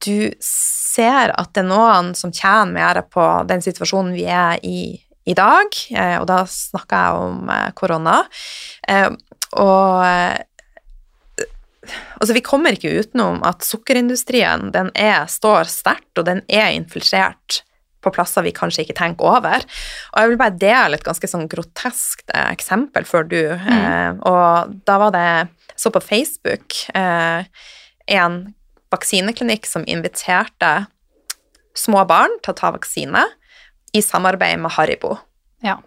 S1: du ser at det er noen som tjener mer på den situasjonen vi er i i dag, eh, og da snakker jeg om eh, korona. Eh, og Altså, vi kommer ikke utenom at sukkerindustrien den er, står sterkt, og den er infiltrert på plasser vi kanskje ikke tenker over. Og jeg vil bare dele et ganske sånn groteskt eksempel før du. Mm. og da var det Så på Facebook en vaksineklinikk som inviterte små barn til å ta vaksine i samarbeid med Haribo.
S2: Ja.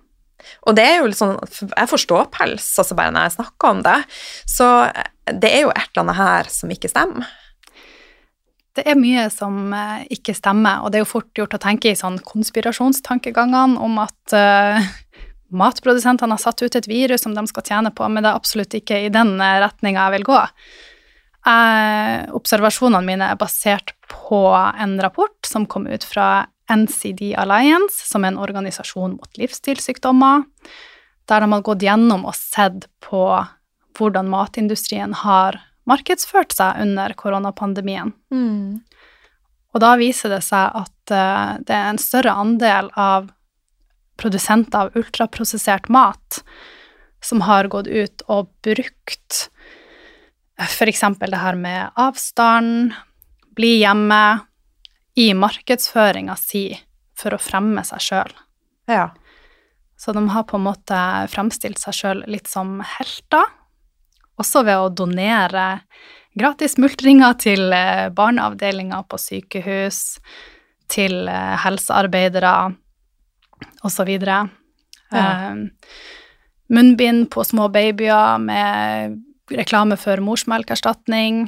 S1: Og det er jo litt sånn Jeg får ståpels altså bare når jeg snakker om det. Så det er jo et eller annet her som ikke stemmer.
S2: det er mye som eh, ikke stemmer, og det er jo fort gjort å tenke i sånn konspirasjonstankegangene om at uh, matprodusentene har satt ut et virus som de skal tjene på, men det er absolutt ikke i den eh, retninga jeg vil gå. Uh, observasjonene mine er basert på en rapport som kom ut fra NCD Alliance, som er en organisasjon mot livsstilssykdommer, der de har gått gjennom og sett på hvordan matindustrien har markedsført seg under koronapandemien.
S1: Mm.
S2: Og da viser det seg at uh, det er en større andel av produsenter av ultraprosessert mat som har gått ut og brukt f.eks. det her med avstand, bli hjemme, i markedsføringa si for å fremme seg sjøl.
S1: Ja.
S2: Så de har på en måte fremstilt seg sjøl litt som helter, også ved å donere gratis multringer til eh, barneavdelinger på sykehus, til eh, helsearbeidere osv.
S1: Ja.
S2: Eh, munnbind på små babyer med reklame for morsmelkerstatning.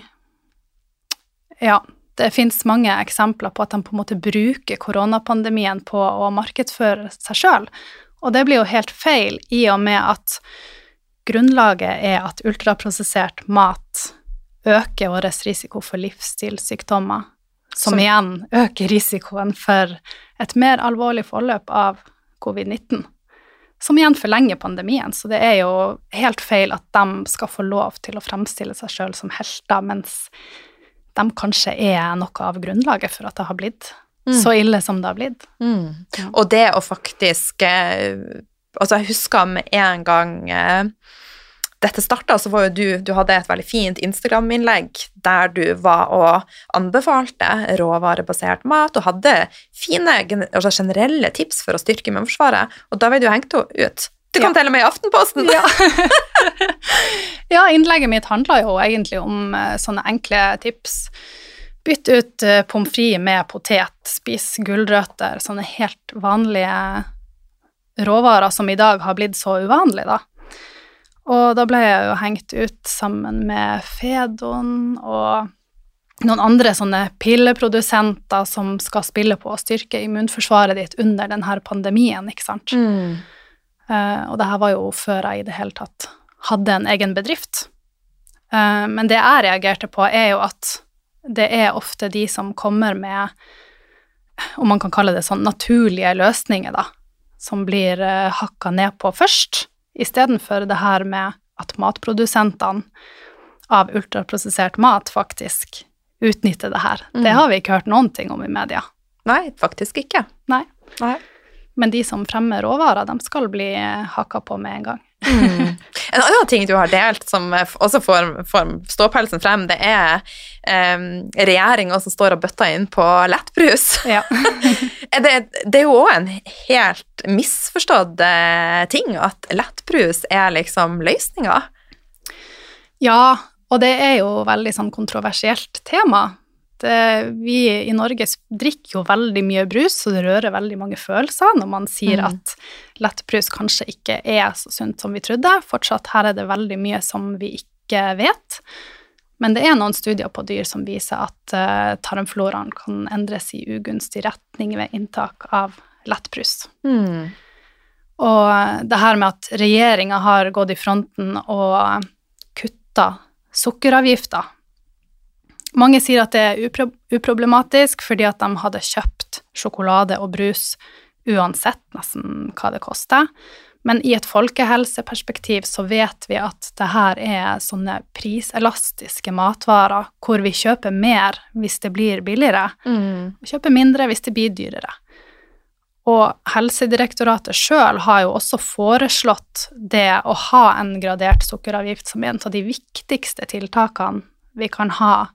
S2: Ja, det fins mange eksempler på at de på en måte bruker koronapandemien på å markedsføre seg sjøl. Og det blir jo helt feil, i og med at grunnlaget er at ultraprosessert mat øker vår risiko for livsstilssykdommer, som,
S1: Som-
S2: igjen øker risikoen for et mer alvorlig forløp av covid-19. Som igjen forlenger pandemien, så det er jo helt feil at de skal få lov til å fremstille seg sjøl som helter, mens de kanskje er noe av grunnlaget for at det har blitt
S1: Mm.
S2: så ille som det har blitt.
S1: Mm. Og det å faktisk eh, Altså, jeg husker med en gang eh, dette starta, så var jo du Du hadde et veldig fint Instagram-innlegg der du var og anbefalte råvarebasert mat og hadde fine altså generelle tips for å styrke immunforsvaret, og da ble du hengt ut. Det kom
S2: Ja.
S1: til og med i Aftenposten!
S2: Ja. ja, innlegget mitt handla jo egentlig om eh, sånne enkle tips. Bytt ut eh, pommes frites med potet, spis gulrøtter, sånne helt vanlige råvarer som i dag har blitt så uvanlige, da. Og da ble jeg jo hengt ut sammen med Fedon og noen andre sånne pilleprodusenter som skal spille på å styrke immunforsvaret ditt under denne pandemien, ikke sant.
S1: Mm.
S2: Uh, og det her var jo før jeg i det hele tatt hadde en egen bedrift. Uh, men det jeg reagerte på, er jo at det er ofte de som kommer med, om man kan kalle det sånn, naturlige løsninger, da, som blir uh, hakka ned på først, istedenfor det her med at matprodusentene av ultraprosessert mat faktisk utnytter det her. Det
S1: Mm.
S2: har vi ikke hørt noen ting om i media.
S1: Nei, faktisk ikke.
S2: Nei.
S1: Nei.
S2: Men de som fremmer råvarer, de skal bli hakka på med en gang.
S1: Mm. En annen ting du har delt som også får, får ståpelsen frem, det er um, regjeringa som står og bøtter inn på lettbrus.
S2: Ja.
S1: Det, det er jo òg en helt misforstått eh, ting at lettbrus er liksom løsninga.
S2: Ja, og det er jo veldig sånn kontroversielt tema. Det, vi i Norge drikker jo veldig mye brus, så det rører veldig mange følelser når man sier
S1: Mm.
S2: at lettbrus kanskje ikke er så sunt som vi trodde. Fortsatt her er det veldig mye som vi ikke vet. Men det er noen studier på dyr som viser at uh, tarmfloraen kan endres i ugunstig retning ved inntak av lettbrus.
S1: Mm.
S2: Og det her med at regjeringa har gått i fronten og kutta sukkeravgifta Mange sier at det er upro uproblematisk fordi at de hadde kjøpt sjokolade og brus uansett nesten hva det koster. Men i et folkehelseperspektiv så vet vi at det her er sånne priselastiske matvarer hvor vi kjøper mer hvis det blir billigere,
S1: Mm.
S2: og kjøper mindre hvis det blir dyrere. Og Helsedirektoratet sjøl har jo også foreslått det å ha en gradert sukkeravgift som en av de viktigste tiltakene vi kan ha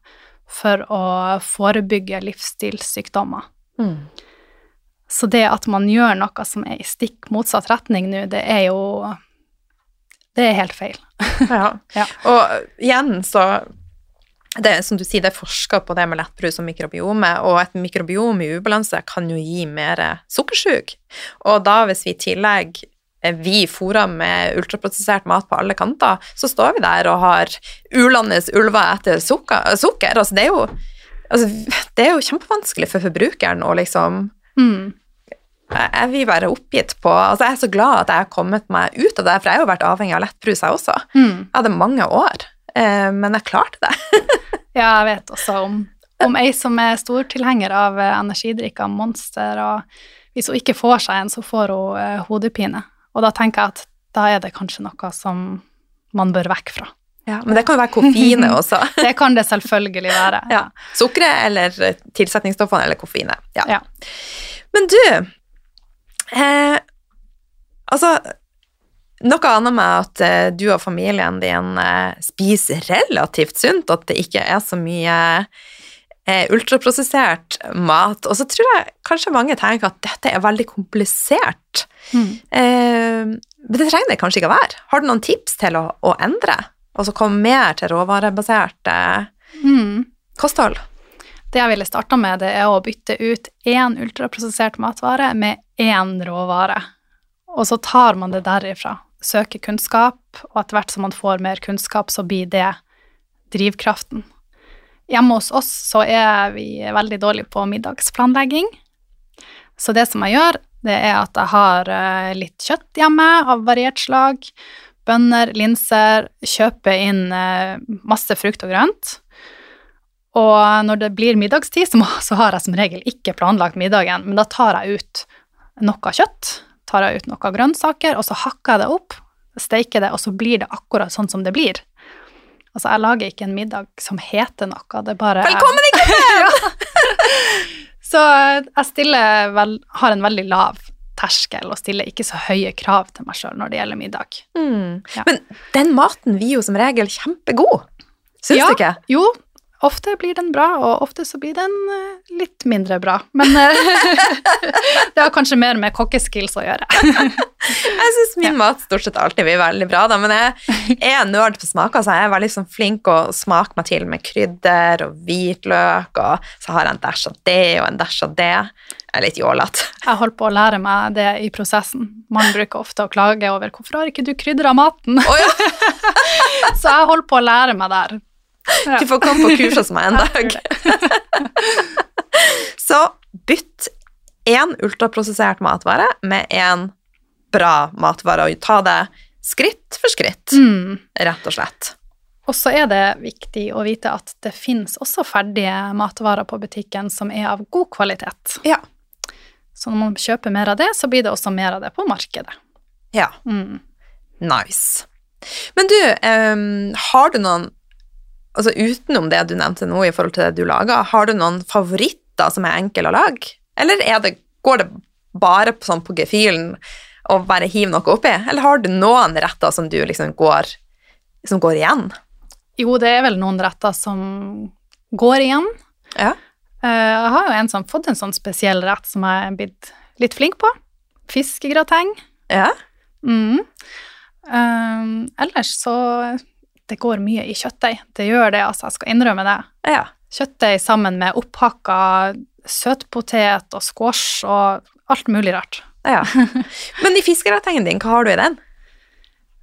S2: for å forebygge livsstilssykdommer.
S1: Mm.
S2: Så det at man gjør noe som er i stikk motsatt retning nå, det er jo Det er helt feil.
S1: Ja.
S2: Ja.
S1: Og igjen så det, Som du sier, det er forska på det med lettbrus og mikrobiome, og et mikrobiom i ubalanse kan jo gi mer sukkersjuk. Og da hvis vi i tillegg eh, vi fôrer med ultraprosessert mat på alle kanter, så står vi der og har ulandes ulver etter sukker. sukker. Altså det er jo Altså, det er jo kjempevanskelig for forbrukeren å liksom
S2: Mm.
S1: Jeg vil være oppgitt på Altså, jeg er så glad at jeg har kommet meg ut av det, for jeg har jo vært avhengig av lettbrus, jeg også.
S2: Mm.
S1: Jeg hadde mange år, eh, men jeg klarte det.
S2: Ja, jeg vet også om, om ei som er stor tilhenger av eh, energidrikker, Monster, og hvis hun ikke får seg en, så får hun eh, hodepine. Og da tenker jeg at da er det kanskje noe som man bør vekk fra.
S1: Ja, men det kan jo være koffeine også.
S2: Det kan det selvfølgelig være.
S1: Ja. Sukkeret eller tilsetningsstoffene eller koffeinet. Ja.
S2: Ja.
S1: Men du eh, Altså Noe annet med at eh, du og familien din eh, spiser relativt sunt, at det ikke er så mye eh, ultraprosessert mat. Og så tror jeg kanskje mange tenker at dette er veldig komplisert.
S2: Mm.
S1: Eh, men det trenger det kanskje ikke å være. Har du noen tips til å, å endre? Og så komme mer til råvarebasert eh,
S2: Mm.
S1: kosthold?
S2: Det jeg ville starta med, det er å bytte ut én ultraprosessert matvare med én råvare. Og så tar man det derifra. Søker kunnskap, og etter hvert som man får mer kunnskap, så blir det drivkraften. Hjemme hos oss så er vi veldig dårlige på middagsplanlegging. Så det som jeg gjør, det er at jeg har eh, litt kjøtt hjemme av variert slag. Bønner, linser, kjøper inn eh, masse frukt og grønt. Og når det blir middagstid, så, har jeg som regel ikke planlagt middagen, men da tar jeg ut noe kjøtt, tar jeg ut noe grønnsaker, og så hakker jeg det opp, steiker det, og så blir det akkurat sånn som det blir. Altså, jeg lager ikke en middag som heter noe, det er bare
S1: Velkommen i klubben!
S2: Så jeg stiller vel, har en veldig lav terskel og stiller ikke så høye krav til meg sjøl når det gjelder middag.
S1: Mm.
S2: Ja.
S1: Men den maten blir jo som regel kjempegod. Syns
S2: Ja.
S1: du ikke?
S2: Jo, ofte blir den bra, og ofte så blir den eh, litt mindre bra. Men eh, det har kanskje mer med kokkeskills å gjøre.
S1: Jeg syns min mat stort sett alltid blir veldig bra, da, men jeg er nerd på smaker, så jeg er veldig sånn flink å smake meg til med krydder og hvitløk, og så har jeg en dash av det og en dash av det. Jeg er litt jålete.
S2: Jeg holdt på å lære meg det i prosessen. Man bruker ofte å klage over 'hvorfor har ikke du krydra maten?'
S1: Oh, ja,
S2: Så jeg holdt på å lære meg der.
S1: Du får komme på kurs hos meg en dag. Så bytt én ultraprosessert matvare med en bra matvare, og ta det skritt for skritt,
S2: Mm.
S1: rett og slett.
S2: Og så er det viktig å vite at det finnes også ferdige matvarer på butikken som er av god kvalitet.
S1: Ja.
S2: Så når man kjøper mer av det, så blir det også mer av det på markedet.
S1: Ja.
S2: Mm.
S1: Nice. Men du, um, har du noen Altså utenom det du nevnte nå i forhold til det du lager, har du noen favoritter som er enkle å lage? Eller er det, går det bare på, sånn på gefühlen og bare hive noe oppi? Eller har du noen retter som du liksom går, som går igjen?
S2: Jo, det er vel noen retter som går igjen.
S1: Ja.
S2: Eh, Jeg har jo en som fått en sånn spesiell rett som jeg er blitt litt flink på. Fiskegrateng.
S1: Ja.
S2: Mm. Um, ellers så Det går mye i kjøttdeig. Det gjør det, altså. Jeg skal innrømme det.
S1: ja.
S2: Kjøttdeig sammen med opphakka søtpotet og squash og alt mulig rart.
S1: ja. Men i fiskegratengen din, hva har du i den?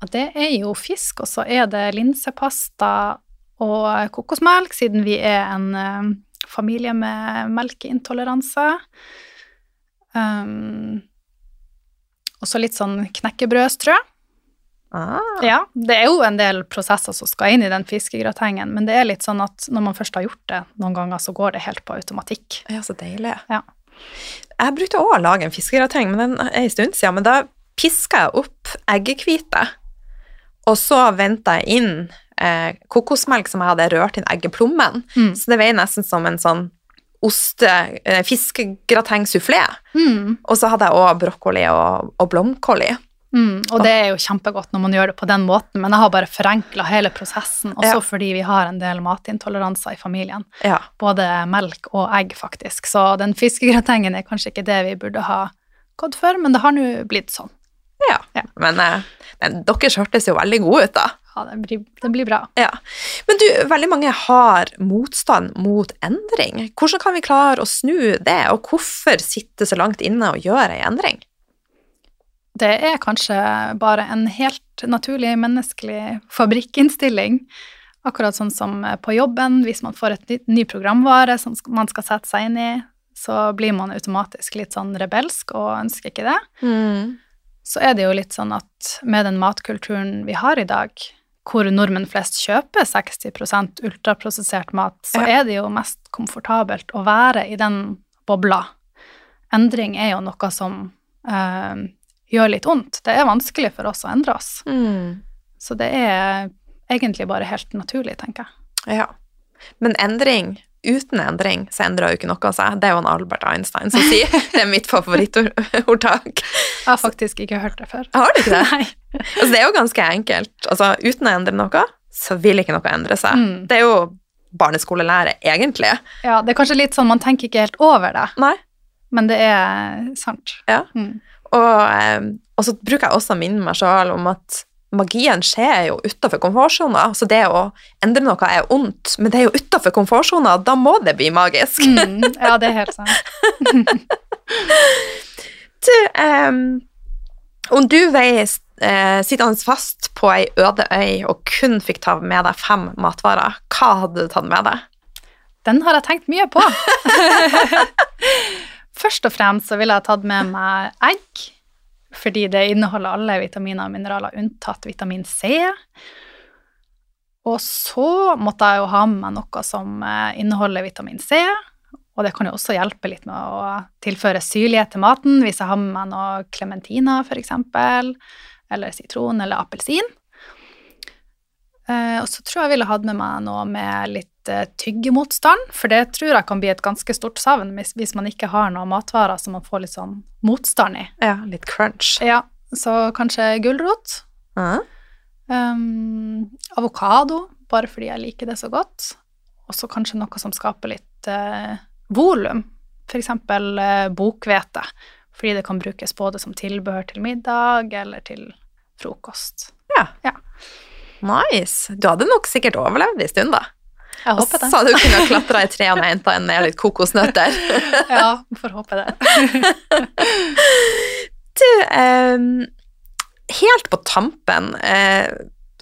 S2: Ja, det er jo fisk, og så er det linsepasta og kokosmelk, siden vi er en eh, familie med melkeintoleranse. Um, og så litt sånn knekkebrødstrø.
S1: Ah,
S2: Ja, det er jo en del prosesser som skal inn i den fiskegratengen, men det er litt sånn at når man først har gjort det noen ganger, så går det helt på automatikk.
S1: ja, så deilig.
S2: Ja.
S1: Jeg brukte også å lage en fiskegrateng, men den er en stund siden. Men da piska jeg opp eggehvite, og så venta jeg inn eh, kokosmelk som jeg hadde rørt inn eggeplommen.
S2: Mm.
S1: Så det veier nesten som en sånn oste, eh, fiskegrateng-sufflé.
S2: Mm.
S1: Og så hadde jeg òg brokkoli og, og blomkål i.
S2: Mm, og det er jo kjempegodt når man gjør det på den måten, men jeg har bare forenkla hele prosessen, også
S1: Ja.
S2: fordi vi har en del matintoleranser i familien.
S1: Ja.
S2: Både melk og egg, faktisk. Så den fiskegratengen er kanskje ikke det vi burde ha gått for, men det har nå blitt sånn.
S1: ja.
S2: Ja.
S1: Men, eh, men deres hørtes jo veldig gode ut, da.
S2: Ja, det blir, det blir bra.
S1: Ja. Men du, veldig mange har motstand mot endring. Hvordan kan vi klare å snu det, og hvorfor sitte så langt inne og gjøre ei endring?
S2: Det er kanskje bare en helt naturlig menneskelig fabrikkinnstilling Akkurat sånn som på jobben, hvis man får et ny programvare som man skal sette seg inn i, så blir man automatisk litt sånn rebelsk og ønsker ikke det.
S1: Mm.
S2: Så er det jo litt sånn at med den matkulturen vi har i dag, hvor nordmenn flest kjøper 60% ultraprosessert mat, så
S1: Ja.
S2: er det jo mest komfortabelt å være i den bobla. Endring er jo noe som eh, gjør litt vondt. Det er vanskelig for oss å endre oss.
S1: Mm.
S2: Så det er egentlig bare helt naturlig, tenker jeg.
S1: Ja. Men endring Uten endring så endrer jo ikke noe seg. Det er jo en Albert Einstein som sier. Det er mitt favorittordtak.
S2: Jeg har faktisk ikke hørt det før.
S1: Har du ikke det?
S2: Nei.
S1: Altså, det er jo ganske enkelt. Altså, uten å endre noe, så vil ikke noe endre seg.
S2: Mm.
S1: Det er jo barneskolelære, egentlig.
S2: Ja, det er kanskje litt sånn man tenker ikke helt over det,
S1: Nei.
S2: men det er sant.
S1: Ja.
S2: Mm.
S1: Og, eh, og så bruker jeg også å minne meg sjøl om at magien skjer jo utafor komfortsona. Så det å endre noe er ondt, men det er jo utafor komfortsona. Da må det bli magisk.
S2: Mm. Ja, det er helt sant.
S1: Du, um, om du veier eh, sittende fast på ei øde øy og kun fikk ta med deg fem matvarer, hva hadde du tatt med deg?
S2: Den har jeg tenkt mye på. Først og fremst så ville jeg tatt med meg egg, fordi det inneholder alle vitaminer og mineraler unntatt vitamin C. Og så måtte jeg jo ha med meg noe som eh, inneholder vitamin C, og det kan jo også hjelpe litt med å tilføre syrlighet til maten hvis jeg har med meg noe klementiner, f.eks., eller sitron eller appelsin. Eh, og så tror jeg jeg ville hatt med meg noe med litt eh, tyggemotstand, for det tror jeg kan bli et ganske stort savn hvis, hvis man ikke har noen matvarer som man får litt sånn motstand i.
S1: Ja, litt crunch.
S2: Ja, så kanskje gulrot.
S1: Mhm.
S2: Um, avokado, bare fordi jeg liker det så godt. Og så kanskje noe som skaper litt uh, volum. For eksempel eh, bokhvete, fordi det kan brukes både som tilbehør til middag eller til frokost. Ja.
S1: Nice. Du hadde nok sikkert overlevd en stund, da.
S2: Jeg håper det.
S1: så hadde du kunnet klatre i trærne tre og hente med litt kokosnøtter.
S2: Ja, får håpe det.
S1: Du, eh, helt på tampen eh,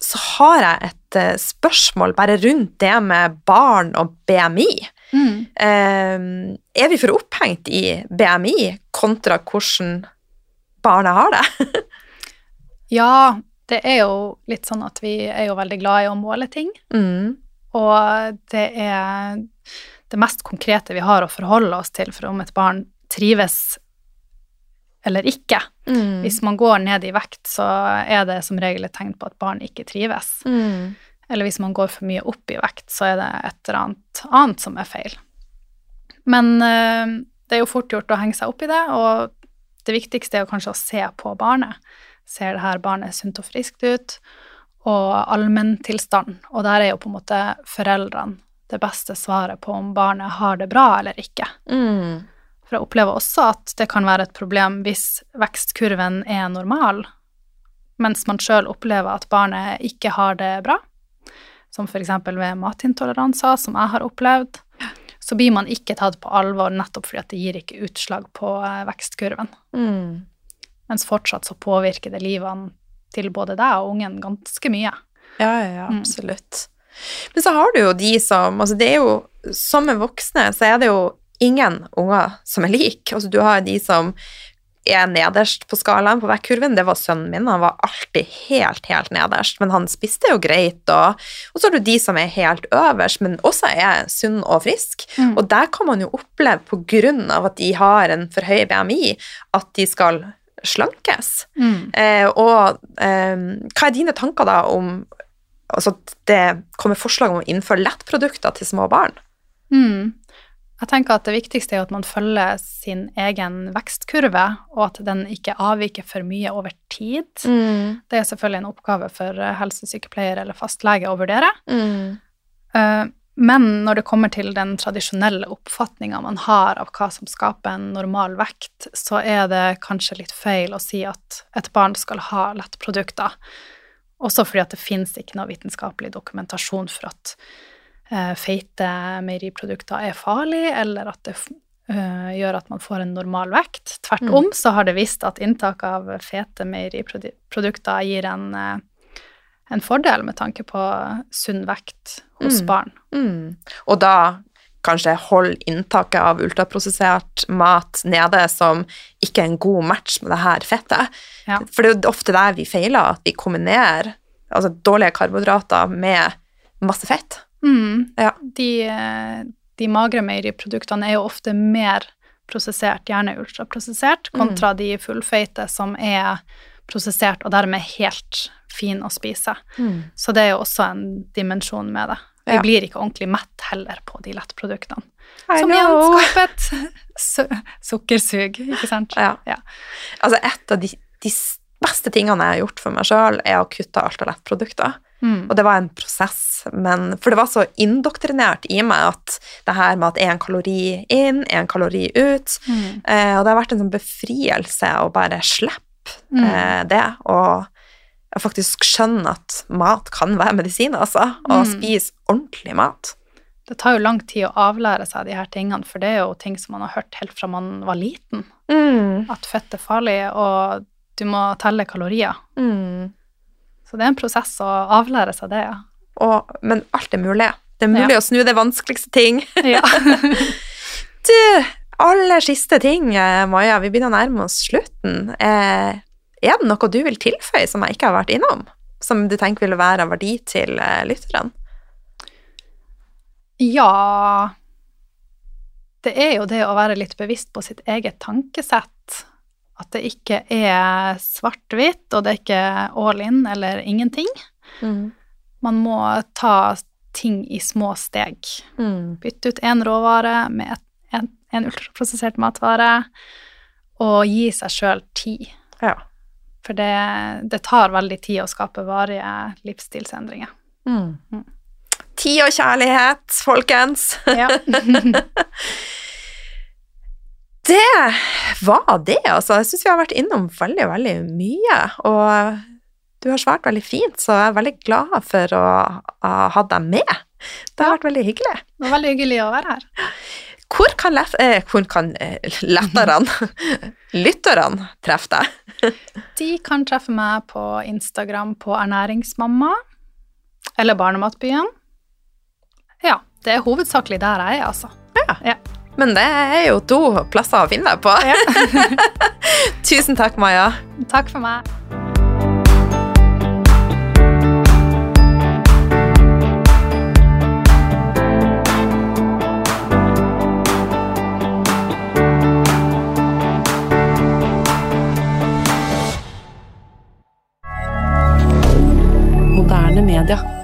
S1: så har jeg et eh, spørsmål bare rundt det med barn og BMI.
S2: Mm.
S1: Er vi for opphengt i BMI kontra hvordan barnet har det?
S2: Ja, det er jo litt sånn at vi er jo veldig glad i å måle ting.
S1: Mm.
S2: Og det er det mest konkrete vi har å forholde oss til for om et barn trives eller ikke.
S1: Mm.
S2: Hvis man går ned i vekt, så er det som regel et tegn på at barn ikke trives.
S1: Mm.
S2: Eller hvis man går for mye opp i vekt, så er det et eller annet annet som er feil. Men eh, det er jo fort gjort å henge seg opp i det, og det viktigste er jo kanskje å se på barnet. Ser det her barnet sunt og friskt ut? Og allmenntilstand. Og der er jo på en måte foreldrene det beste svaret på om barnet har det bra eller ikke.
S1: Mm.
S2: For jeg opplever også at det kan være et problem hvis vekstkurven er normal, mens man sjøl opplever at barnet ikke har det bra, som f.eks. ved matintoleranser, som jeg har opplevd, så blir man ikke tatt på alvor nettopp fordi at det gir ikke utslag på eh, vekstkurven.
S1: Mm.
S2: Mens fortsatt så påvirker det livene til både deg og ungen ganske mye.
S1: Ja, ja, absolutt.
S2: Mm.
S1: absolutt. Men så har du jo de som altså det er jo, Som med voksne så er det jo ingen unger som er like. Altså, du har de som er nederst på skalaen på vektkurven. Det var sønnen min. Han var alltid helt, helt nederst, men han spiste jo greit. Og, og så har du de som er helt øverst, men også er sunn og frisk.
S2: Mm.
S1: Og der kan man jo oppleve, på grunn av at de har en for høy BMI, at de skal slankes.
S2: Mm.
S1: Eh, og eh, hva er dine tanker da om altså det kommer forslag om å innføre lettprodukter til små barn?
S2: Mm. Jeg tenker at det viktigste er at man følger sin egen vekstkurve, og at den ikke avviker for mye over tid.
S1: Mm.
S2: Det er selvfølgelig en oppgave for eh, helsesykepleier eller fastlege å vurdere.
S1: Mm.
S2: Eh, Men når det kommer til den tradisjonelle oppfatninga man har av hva som skaper en normal vekt, så er det kanskje litt feil å si at et barn skal ha lettprodukter. Også fordi at det fins ikke noe vitenskapelig dokumentasjon for at eh, feite meieriprodukter er farlig, eller at det eh, gjør at man får en normal vekt. Tvert
S1: Mm.
S2: så har det vist at inntak av fete meieriprodukter gir en, eh, en fordel med tanke på sunn vekt hos
S1: Mm.
S2: barn.
S1: Mm. Og da kanskje holde inntaket av ultraprosessert mat nede som ikke er en god match med det her fettet.
S2: Ja.
S1: For det er jo ofte der vi feiler, at vi kombinerer altså dårlige karbohydrater med masse fett.
S2: Mm.
S1: Ja.
S2: De, de magre meieriproduktene er jo ofte mer prosessert, gjerne ultraprosessert, kontra de fullfeite som er prosessert og dermed helt fin å spise. Så det er jo også en dimensjon med det. Vi
S1: Ja.
S2: blir ikke ordentlig mett heller på de lettproduktene.
S1: I
S2: Som igjen skaper et su sukkersug, ikke sant?
S1: Ja.
S2: Ja.
S1: Altså, et av de, de beste tingene jeg har gjort for meg sjøl, er å kutte alt av lettprodukter.
S2: Mm.
S1: Og det var en prosess, men, for det var så indoktrinert i meg at det her med at én kalori inn, én kalori ut
S2: Mm.
S1: eh, Og det har vært en sånn befrielse å bare slippe
S2: Mm.
S1: eh, det, og jeg faktisk skjønne at mat kan være medisin, altså. Og
S2: Mm.
S1: spise ordentlig mat.
S2: Det tar jo lang tid å avlære seg de her tingene, for det er jo ting som man har hørt helt fra man var liten. At fett er farlig, og du må telle kalorier.
S1: Mm.
S2: Så det er en prosess å avlære seg det, ja.
S1: Og, men alt er mulig. Det er mulig
S2: Ja.
S1: å snu det vanskeligste ting.
S2: ja.
S1: Du, aller siste ting, eh, Maja. Vi begynner å nærme oss slutten. Eh, er det noe du vil tilføye som jeg ikke har vært innom? Som du tenker ville være av verdi til eh, lytterne?
S2: Ja Det er jo det å være litt bevisst på sitt eget tankesett. At det ikke er svart-hvitt, og det er ikke all in eller ingenting. Man må ta ting i små steg.
S1: Mm.
S2: Bytte ut én råvare med et, en, en ultraprosessert matvare, og gi seg sjøl tid.
S1: Ja.
S2: For det, det tar veldig tid å skape varige livsstilsendringer.
S1: Mm. Tid og kjærlighet, folkens.
S2: Ja.
S1: Det var det, altså. Jeg syns vi har vært innom veldig, veldig mye. Og du har svart veldig fint, så jeg er veldig glad for å ha deg med. Det har vært veldig hyggelig.
S2: Det var veldig hyggelig å være her.
S1: Hvor kan, lett, eh, hvor kan eh, letterne, lytterne, treffe deg?
S2: De kan treffe meg på Instagram på ernæringsmamma eller Barnematbyen. Ja, det er hovedsakelig der jeg er, altså. Ja.
S1: Men det er jo to plasser å finne deg på. Tusen takk, Maja.
S2: Takk for meg.
S3: Moderne media.